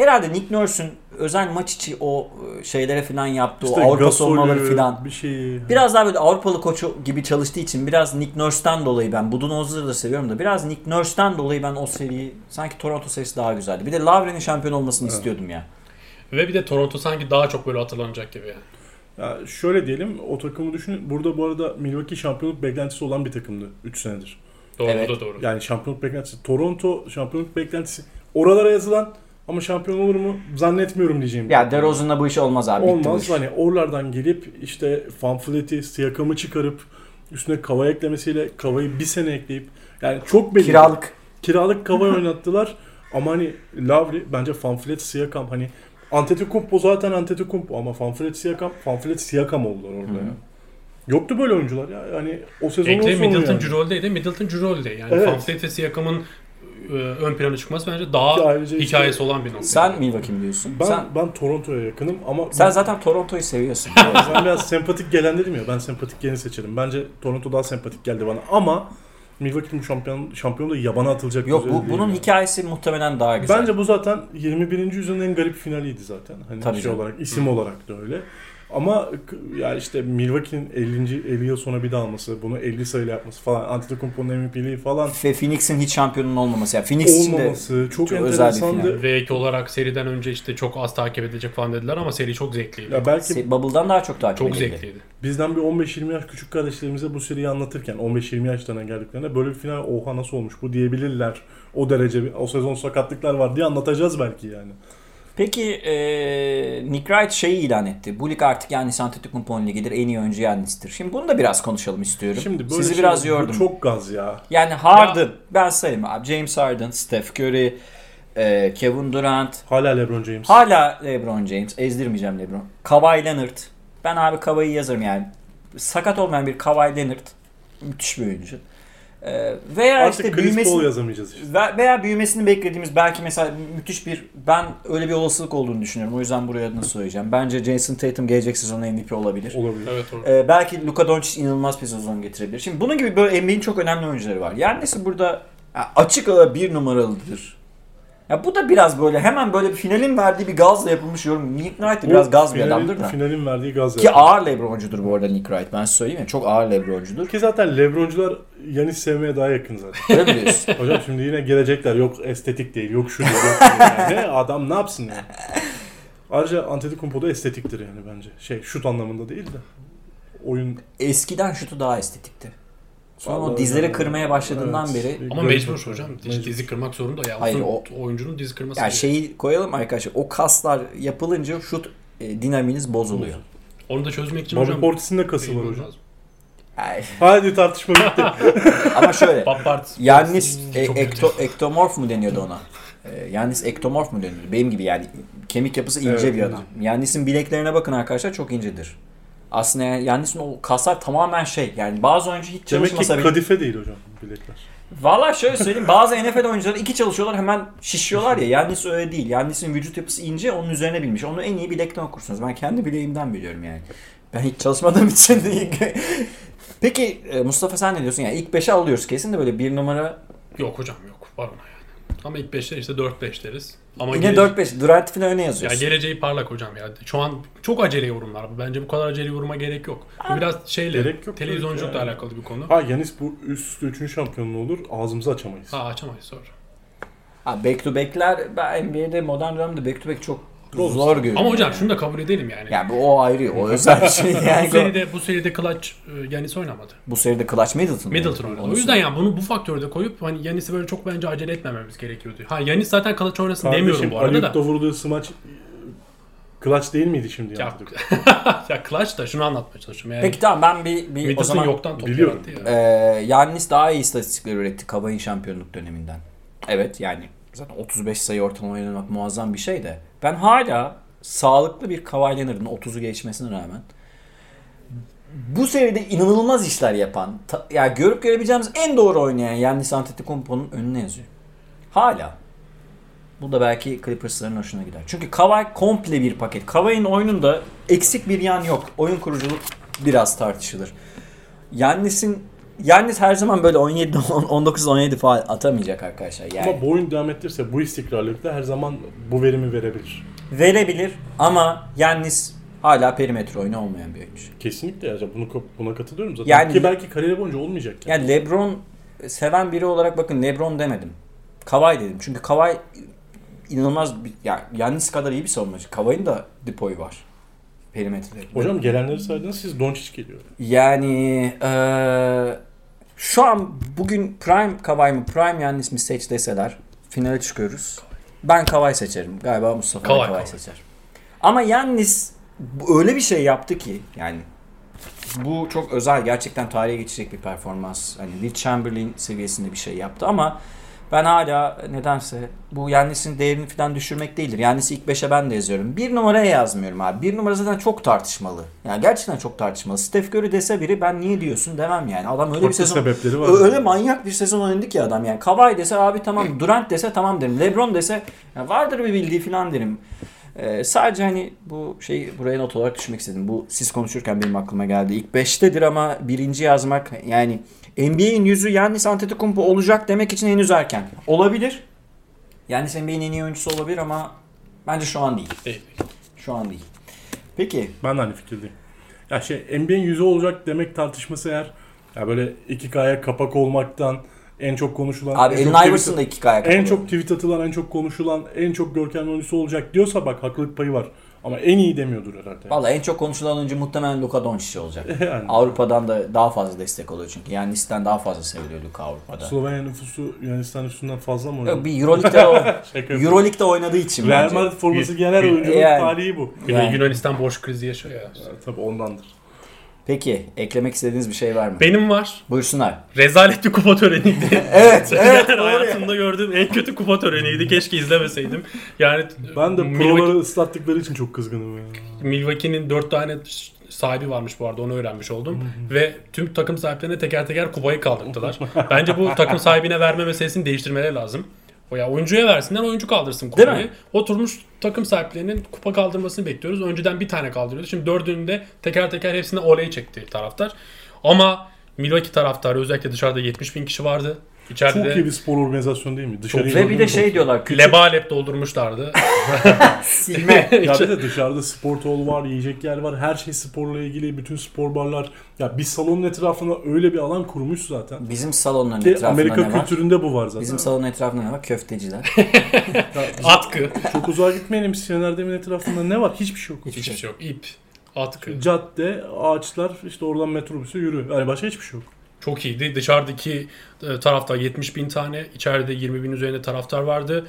herhalde Nick Nurse'ün özel maç içi o e, şeylere falan yaptığı İşte o Avrupa savunmaları falan. Bir şey. Biraz daha böyle Avrupalı koçu gibi çalıştığı için biraz Nick Nurse'den dolayı ben Budenholzer'ı da seviyorum da biraz Nick Nurse'den dolayı ben o seriyi sanki Toronto serisi daha güzeldi. Bir de Lavre'nin şampiyon olmasını Evet. istiyordum ya. Ve bir de Toronto sanki daha çok böyle hatırlanacak gibi yani. Ya şöyle diyelim o takımı düşünün. Burada bu arada Milwaukee şampiyonluk beklentisi olan bir takımdı 3 senedir. Doğru Evet. da doğru. Yani şampiyonluk beklentisi. Toronto şampiyonluk beklentisi oralara yazılan ama şampiyon olur mu zannetmiyorum diyeceğim. Ya. DeRozan'la bu iş olmaz abi. Olmaz. Hani oralardan gelip işte Fanfleet'i, Siakam'ı çıkarıp üstüne kava eklemesiyle kavayı bir sene ekleyip yani çok belli. Kiralık. Kiralık kava *laughs* oynattılar. Ama hani Lavri bence Fanflet Siakam hani Antetokounmpo zaten Antetokounmpo ama Fanflet Siakam Fanflet Siakam oldular orada Hı ya. Yoktu böyle oyuncular ya. Yani o sezon Ekle Middleton yani. Cirolde'ydi. Middleton Cirolde. Yani Evet. evet. ve Siakam'ın e, ön plana çıkması bence daha Ki ayrıca işte- hikayesi olan bir nokta. Sen Milwaukee mi diyorsun? Ben sen, ben Toronto'ya yakınım ama sen zaten Toronto'yu seviyorsun. *laughs* ben biraz sempatik gelen dedim ya. Ben sempatik geleni seçerim. Bence Toronto daha sempatik geldi bana ama Milwaukee'nin şampiyon şampiyonluğu yabana atılacak Yok düzeyde bu, değil bunun yani. hikayesi muhtemelen daha güzel. Bence bu zaten 21. yüzyılın en garip finaliydi zaten. Hani Tabii şey canım. olarak, isim olarak da öyle. Ama k- ya işte Milwaukee'nin 50. 50 yıl sonra bir daha alması, bunu 50 sayıyla yapması falan, Antetokounmpo'nun MVP'liği falan Ve Phoenix'in hiç şampiyonun olmaması. Yani Phoenix de olmaması çok, çok enteresandı. Ve ek olarak seriden önce işte çok az takip edilecek falan dediler ama seri çok zevkliydi. Ya belki Se- Bubble'dan daha çok takip çok edildi. zevkliydi. bizden bir 15-20 yaş küçük kardeşlerimize bu seriyi anlatırken 15-20 yaşlarına geldiklerinde böyle bir final oha nasıl olmuş bu diyebilirler. O derece bir- o sezon sakatlıklar var diye anlatacağız belki yani. Peki e, Nick Wright şeyi ilan etti. Bu lig artık Yannis Antetokounmpo'nun ligidir. En iyi oyuncu Yannis'tir. Şimdi bunu da biraz konuşalım istiyorum. Şimdi böyle Sizi şey- biraz yordum. çok gaz ya. Yani Harden, ben sayayım abi. James Harden, Steph Curry, e, Kevin Durant, Hala LeBron James. hala LeBron James. Ezdirmeyeceğim LeBron. Kawhi Leonard. Ben abi Kawhi'yi yazarım yani. Sakat olmayan bir Kawhi Leonard. Müthiş bir oyuncu. E, veya Artık işte Chris büyümesi... Paul yazamayacağız işte. Ve- Veya büyümesini beklediğimiz belki mesela müthiş bir ben öyle bir olasılık olduğunu düşünüyorum. O yüzden buraya adını söyleyeceğim. Bence Jason Tatum gelecek sezon MVP olabilir. Olabilir. Evet doğru. Ee, belki Luka Doncic inanılmaz bir sezon getirebilir. Şimdi bunun gibi böyle NBA'in çok önemli oyuncuları var. Yani neyse burada açık ara bir numaralıdır. Ya bu da biraz böyle hemen böyle finalin verdiği bir gazla yapılmış yorum. Nick Wright de biraz gaz bir adamdır da. Finalin verdiği gaz Ki yani. ağır Lebroncudur bu arada Nick Wright. Ben söyleyeyim ya çok ağır Lebroncudur. Ki zaten Lebroncular Yanis sevmeye daha yakın zaten. *laughs* Öyle mi diyorsun? Hocam şimdi yine gelecekler. Yok estetik değil, yok şu değil, yok değil. Yani *laughs* adam ne yapsın yani? Ayrıca Antetokounmpo da estetiktir yani bence. Şey şut anlamında değil de. Oyun Eskiden şutu daha estetikti. Sonra o Vallahi dizleri yani. kırmaya başladığından Evet. beri Ama mecbur hocam. Mecbur. Dizi kırmak zorunda ya. Hayır, o- oyuncunun dizi kırması. yani şeyi koyalım arkadaşlar. O kaslar yapılınca şut e, dinaminiz bozuluyor. Onu da çözmek için Bobby hocam. Portis'in de kası var hocam. Ay, Hadi tartışma bitti. *laughs* ama şöyle. Yannis e, ekto, ektomorf mu deniyordu ona? E, Yannis ektomorf mu deniyordu? Benim gibi yani kemik yapısı ince Evet, bir adam. Yannis'in bileklerine bakın arkadaşlar çok incedir. Aslında yani Yannis'in o kaslar tamamen şey yani bazı oyuncu hiç Demek ki çalışmasa bile kadife değil hocam bilekler. Valla şöyle söyleyeyim bazı NFL oyuncuları iki çalışıyorlar hemen şişiyorlar ya. Yannis öyle değil. Yannis'in vücut yapısı ince onun üzerine bilmiş. Onu en iyi bilekten okursunuz. Ben kendi bileğimden biliyorum yani. Ben hiç çalışmadığım için *laughs* değil. Peki e, Mustafa sen ne diyorsun? Yani ilk 5'e alıyoruz kesin de böyle bir numara Yok hocam yok. Var ona yani. Ama ilk 5'te işte 4-5 deriz. Ama yine gelece- 4-5 Durant falan öne Ya yazıyorsun. geleceği parlak hocam ya. Şu an çok acele yorumlar. bu. Bence bu kadar acele yoruma gerek yok. Bu biraz şeyle Gerek yok televizyonculukla tabii ki. alakalı bir konu. Ha Yanis bu üst üste 3. şampiyonluğu olur ağzımızı açamayız. Ha açamayız sonra. Ha, back to back'ler ben NBA'de modern dönemde back to back çok Olur. zor görüyorum. Ama hocam şunu da kabul edelim yani. Yani bu o ayrı, o özel bir şey. Yani bu seride bu seride Clutch e, Yanis oynamadı. bu seride Clutch Middleton. Middleton oynadı. Onu O yüzden yani bunu bu faktörü de koyup hani Yanis'i böyle çok bence acele etmememiz gerekiyordu. Ha Yanis zaten Clutch oynasın demiyorum bu arada Ayuk'ta da. vurduğu smaç clutch değil miydi şimdi? Ya, *laughs* ya Clutch da şunu anlatmaya çalışıyorum. Yani Peki tamam ben bir, bir o zaman yoktan top biliyorum. ya. Ee, Yannis daha iyi istatistikler üretti Kavay'ın şampiyonluk döneminden. Evet yani zaten 35 sayı ortalama oynamak muazzam bir şey de. Ben hala sağlıklı bir Kawhi Leonard'ın 30'u geçmesine rağmen bu seride inanılmaz işler yapan, ta, ya görüp görebileceğimiz en doğru oynayan Yannis Antetokounmpo'nun önüne yazıyor. Hala. Bu da belki Clippers'ların hoşuna gider. Çünkü Kawhi komple bir paket. Kawhi'nin oyununda eksik bir yan yok. Oyun kuruculuk biraz tartışılır. Yannis'in Yannis her zaman böyle 17 19 17 falan atamayacak arkadaşlar. Yani Ama bu oyun devam ettirirse bu istikrarlılıkta her zaman bu verimi verebilir. verebilir ama Yannis hala perimetre oyunu olmayan bir oyuncu. Kesinlikle ya bunu buna katılıyorum zaten. Yani- Ki belki kariyeri boyunca olmayacak. Yani. Yani LeBron seven biri olarak bakın LeBron demedim. Kawhi dedim. Çünkü Kawhi inanılmaz bir, ya Yannis kadar iyi bir savunmacı. Kawhi'nin da depoyu var. Perimetrede. Hocam gelenleri saydınız siz Doncic geliyor. Yani eee, şu an bugün Prime Kawhi mı Prime Yannis mi seç deseler finale çıkıyoruz. Ben Kawhi seçerim. Galiba Mustafa Kawhi, Kawhi, Kawhi. seçer. Ama Yannis öyle bir şey yaptı ki yani bu çok özel gerçekten tarihe geçecek bir performans. Hani Will Chamberlain seviyesinde bir şey yaptı ama ben hala nedense bu Yannis'in değerini falan düşürmek değildir. Yannis'i ilk 5'e ben de yazıyorum. Bir numaraya yazmıyorum abi. Bir numara zaten çok tartışmalı. Yani gerçekten çok tartışmalı. Steph Curry dese biri ben niye diyorsun demem yani. Adam öyle bir Farklı sezon sebepleri var. Öyle manyak bir sezon oynadı ki adam yani. Kawhi dese abi tamam, *clears throat* Durant dese tamam derim. LeBron dese ya vardır bir bildiği falan derim. Ee, sadece hani bu şeyi buraya not olarak düşmek istedim. Bu siz konuşurken benim aklıma geldi. İlk 5'tedir ama birinci yazmak yani NBA'in yüzü Yannis Antetokounmpo olacak demek için henüz erken. Olabilir. Yannis NBA'nin en iyi oyuncusu olabilir ama bence şu an değil. Değil. Şu an değil. Peki. Ben de aynı fikirdeyim. Ya şey NBA'in yüzü olacak demek tartışması eğer ya böyle iki kaya kapak olmaktan en çok konuşulan Abi en Allen Iverson da iki kayak en çok tweet atılan, en çok konuşulan, en çok görkemli oyuncusu olacak diyorsa bak haklılık payı var. Ama en iyi demiyordur herhalde. Vallahi en çok konuşulan oyuncu muhtemelen Luka Doncic olacak. *laughs* Yani. Avrupa'dan da daha fazla destek oluyor çünkü. Yani Nis'ten daha fazla seviliyor Luka Avrupa'da. Slovenya nüfusu Yunanistan nüfusundan fazla mı oynuyor? Yok, bir Euroleague'de, *laughs* o. Euroleague'de oynadığı için Real bence. Madrid forması giyen her oyuncunun Yani. tarihi bu. Yani. Yunanistan borç krizi yaşıyor ya. Ya, tabii ondandır. Peki eklemek istediğiniz bir şey var mı? Benim var. Buyursunlar. Rezalet bir kupa töreniydi. Evet, *laughs* evet. Yani hayatımda gördüğüm en kötü kupa töreniydi. Keşke izlemeseydim. Yani Ben de Milwaukee- proları ıslattıkları için çok kızgınım ya. Milwaukee'nin 4 tane sahibi varmış bu arada onu öğrenmiş oldum. Ve tüm takım sahiplerine teker teker kupayı kaldırdılar. Bence bu takım sahibine verme meselesini değiştirmeleri lazım. O ya oyuncuya versinler oyuncu kaldırsın Değil kupayı. mi? Oturmuş takım sahiplerinin kupa kaldırmasını bekliyoruz. Önceden bir tane kaldırıyordu. Şimdi dördünü de teker teker hepsine oley çekti taraftar. Ama Milwaukee taraftarı özellikle dışarıda 70 bin kişi vardı. İçeride Çok iyi bir spor organizasyonu değil mi? Dışarıya Ve bir de şey diyorlar. Küçük lebalep doldurmuşlardı. *laughs* silme. *laughs* Ya bir de dışarıda spor hall var, yiyecek yer var. Her şey sporla ilgili. Bütün spor barlar. Ya bir salonun etrafına öyle bir alan kurmuş zaten. Bizim salonların Ki etrafında Amerika ne var? kültüründe bu var zaten. Bizim salonun etrafında ne var? Köfteciler. *laughs* Atkı. çok uzağa gitmeyelim. Sinan Erdem'in etrafında ne var? Hiçbir şey yok. Hiçbir şey yok. İp. Atkı. Cadde, ağaçlar, işte oradan metrobüse yürü. Yani başka hiçbir şey yok. Çok iyiydi. Dışarıdaki e, taraftar 70 bin tane, içeride 20 bin üzerinde taraftar vardı.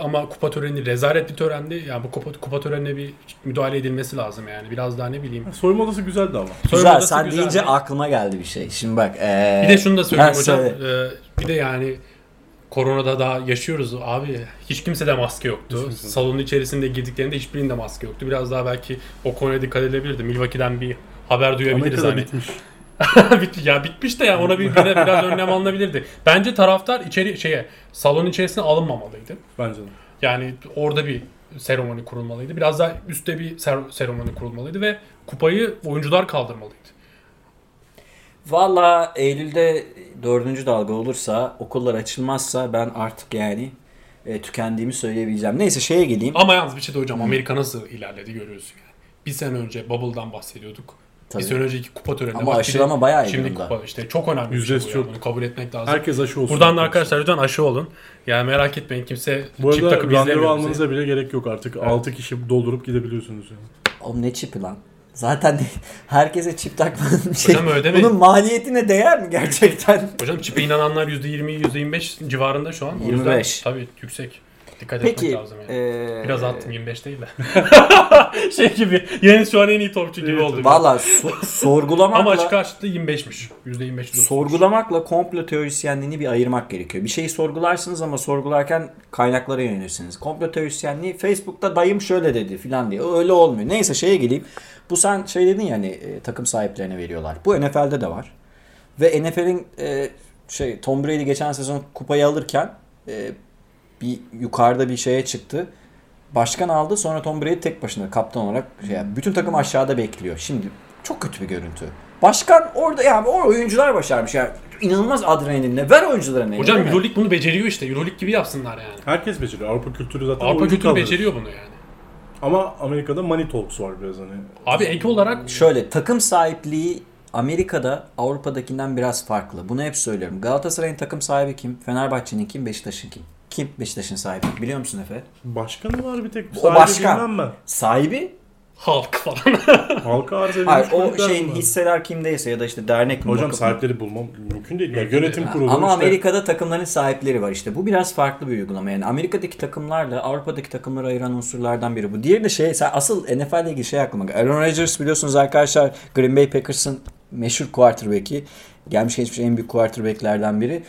Ama, kupa töreni rezalet bir törendi. Yani bu kupa, kupa törenine bir müdahale edilmesi lazım yani. Biraz daha ne bileyim. Soyunma odası güzeldi ama. Soyunma Güzel. odası Sen güzeldi. deyince aklıma geldi bir şey. Şimdi bak. ee, Bir de şunu da söyleyeyim Ha, hocam. söyle. Ee, bir de yani koronada daha yaşıyoruz abi. Hiç kimsede maske yoktu. Salonun içerisinde girdiklerinde hiçbirinde maske yoktu. Biraz daha belki o konuya dikkat edilebilirdi. Milwaukee'den bir haber duyabiliriz Amerika'da hani. bitmiş. *laughs* Bit- ya bitmiş de ya ona bir, bir de biraz önlem alınabilirdi. Bence taraftar içeri şeye salon içerisine alınmamalıydı. Bence de. Yani orada bir seremoni kurulmalıydı. Biraz daha üstte bir ser- seremoni kurulmalıydı ve kupayı oyuncular kaldırmalıydı. Valla Eylül'de dördüncü dalga olursa, okullar açılmazsa ben artık yani e, tükendiğimi söyleyebileceğim. Neyse şeye geleyim. Ama yalnız bir şey de hocam Amerika nasıl ilerledi görüyorsun yani. Bir sene önce Bubble'dan bahsediyorduk. Tabii. Bir sene önceki kupa töreninde. Ama bak bir aşılama bayağı iyi Şimdi durumda. kupa işte çok önemli bir şey Yüzdesi bu yani. çok. Bunu kabul etmek lazım. Herkes aşı olsun. Buradan da arkadaşlar lütfen aşı olun. Yani merak etmeyin kimse Bu çip arada takıp randevu izlemiyor bizi. almanıza bile gerek yok artık. 6 kişi doldurup gidebiliyorsunuz yani. O ne çipi lan? Zaten *laughs* herkese çip takmanın şey. Hocam öyle demeyin. Bunun maliyetine değer mi gerçekten? Hocam çipe inananlar %20, %25 civarında şu an. O yüzden 25. Tabii yüksek. Dikkat Peki. etmek lazım yani. e, Biraz attım 25 değil de. *laughs* şey gibi. Yeniz şu an en iyi topçu gibi oldu. Valla so- sorgulamakla... Ama açık karşılıklı 25'miş. %25 %30'muş. Sorgulamakla komplo teorisyenliğini bir ayırmak gerekiyor. Bir şeyi sorgularsınız ama sorgularken kaynaklara yönelirsiniz. Komplo teorisyenliği Facebook'ta dayım şöyle dedi filan diye. Öyle olmuyor. Neyse şeye geleyim. Bu sen şey dedin ya hani takım sahiplerine veriyorlar. Bu NFL'de de var. Ve NFL'in e, şey Tom Brady geçen sezon kupayı alırken e, bir yukarıda bir şeye çıktı. Başkan aldı sonra Tom Brady tek başına kaptan olarak şey, bütün takım aşağıda bekliyor. Şimdi çok kötü bir görüntü. Başkan orada yani o oyuncular başarmış yani inanılmaz adrenalinle ver oyunculara ne? Hocam? Euroleague bunu beceriyor işte. Euroleague gibi yapsınlar yani. Herkes beceriyor. Avrupa kültürü zaten Avrupa kültürü kaldırır. beceriyor bunu yani. Ama Amerika'da money talks var biraz hani. Abi ek olarak Şöyle takım sahipliği Amerika'da Avrupa'dakinden biraz farklı. Bunu hep söylüyorum. Galatasaray'ın takım sahibi kim? Fenerbahçe'nin kim? Beşiktaş'ın kim? Kim Beşiktaş'ın sahibi? Biliyor musun Efe? Başkanı var bir tek. O Sahibi başkan. bilmem ben. Sahibi? halk falan. *laughs* Halka arz edilmiş Hayır o şeyin var. hisseler kimdeyse ya da işte dernek mi? Hocam sahipleri bulmam mümkün değil. Yani yönetim kurulu Ama işte. Amerika'da takımların sahipleri var işte. Bu biraz farklı bir uygulama. Yani Amerika'daki takımlarla Avrupa'daki takımları ayıran unsurlardan biri bu. Diğeri de şey, asıl NFL ile ilgili şey aklıma. Aaron Rodgers biliyorsunuz arkadaşlar Green Bay Packers'ın meşhur quarterback'i. Gelmiş geçmiş en büyük quarterback'lerden biri.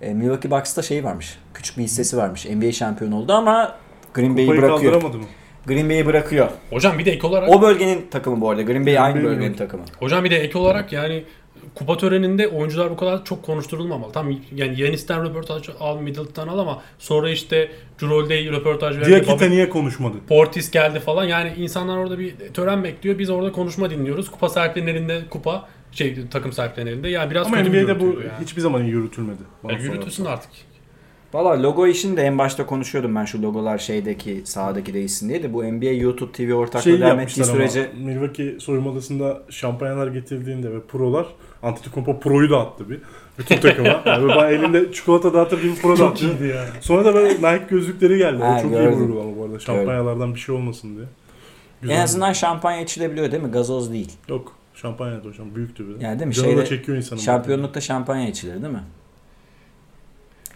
E, Milwaukee Bucks'ta şey varmış. Küçük bir hissesi varmış. NBA şampiyonu oldu ama Green Bay'i Kupayı bırakıyor. kaldıramadı mı? Green Bay'i bırakıyor. Hocam bir de ek olarak O bölgenin takımı bu arada. Green Bay Green aynı Bay bölgenin Milwaukee. takımı. Hocam bir de ek olarak yani kupa töreninde oyuncular bu kadar çok konuşturulmamalı. Tam yani Yanis'ten röportaj al, Middleton al ama sonra işte Jrolde röportaj verdi. Diakite Bobby niye konuşmadı? Portis geldi falan. Yani insanlar orada bir tören bekliyor. Biz orada konuşma dinliyoruz. Kupa sahiplerinin elinde kupa şey takım sahiplerinin elinde. Yani biraz Ama kötü bir NBA'de bu görüntüydü yani. hiçbir zaman yürütülmedi. Bana Ya yürütülsün artık. Valla logo işini de en başta konuşuyordum ben şu logolar şeydeki sağdaki değilsin diye de bu NBA YouTube TV ortaklığı Şey devam ettiği sürece ama Milwaukee soyunma odasında şampanyalar getirdiğinde ve prolar Antetokounmpo proyu da attı bir. Bütün takıma. *laughs* Yani bayağı elinde çikolata dağıtır gibi pro da attı. ya. Sonra da böyle Nike gözlükleri geldi. Ha, o çok iyi gördüm. bir uygulama bu arada. Şampanyalardan bir şey olmasın diye. Güzel. en azından şampanya içilebiliyor değil mi? Gazoz değil. Yok. Şampanya da hocam. Büyüktü bir de. Yani değil mi? Canı da Şeyde, çekiyor insanın. şampiyonlukta şampanya içilir değil mi?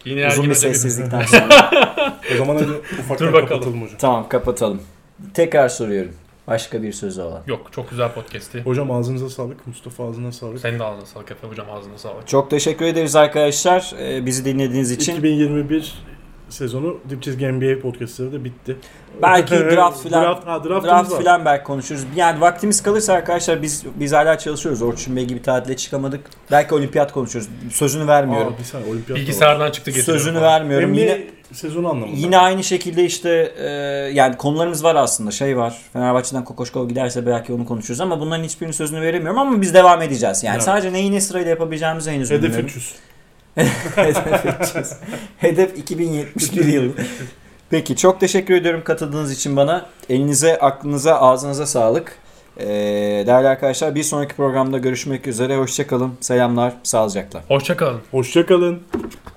Yine Uzun bir sessizlikten sonra. *laughs* O zaman hadi ufaktan Dur bakalım. kapatalım hocam. tamam kapatalım. Tekrar soruyorum. Başka bir sözü olan. Yok çok güzel podcast'i. Hocam ağzınıza sağlık. Mustafa ağzına sağlık. Senin de ağzına sağlık Efe hocam ağzına sağlık. Çok teşekkür ederiz arkadaşlar. Ee, bizi dinlediğiniz için. 2021 sezonu Dip Çizgi NBA podcastları da bitti. Belki *laughs* draft filan Draft, ha, Draft var. filan belki konuşuruz. Yani vaktimiz kalırsa arkadaşlar biz biz hala çalışıyoruz. Orçun Bey gibi tatile çıkamadık. Belki olimpiyat konuşuruz. Sözünü vermiyorum. Aa, bir saniye olimpiyat. Bilgisayardan çıktı getiriyor. Sözünü falan. vermiyorum. NBA Yine sezonu anlamında. Yine aynı şekilde işte e, yani konularımız var aslında şey var. Fenerbahçe'den Kokoşkov giderse belki onu konuşuruz ama bunların hiçbirinin sözünü veremiyorum ama biz devam edeceğiz. Yani Evet. sadece neyi ne sırayla yapabileceğimizi henüz Hedef bilmiyorum. 300. Hedef 300. Hedef 2071 yılı. Peki çok teşekkür ediyorum katıldığınız için bana. Elinize, aklınıza, ağzınıza sağlık. Ee, değerli arkadaşlar bir sonraki programda görüşmek üzere. Hoşçakalın. Selamlar. Sağlıcakla. Hoşçakalın. Hoşçakalın.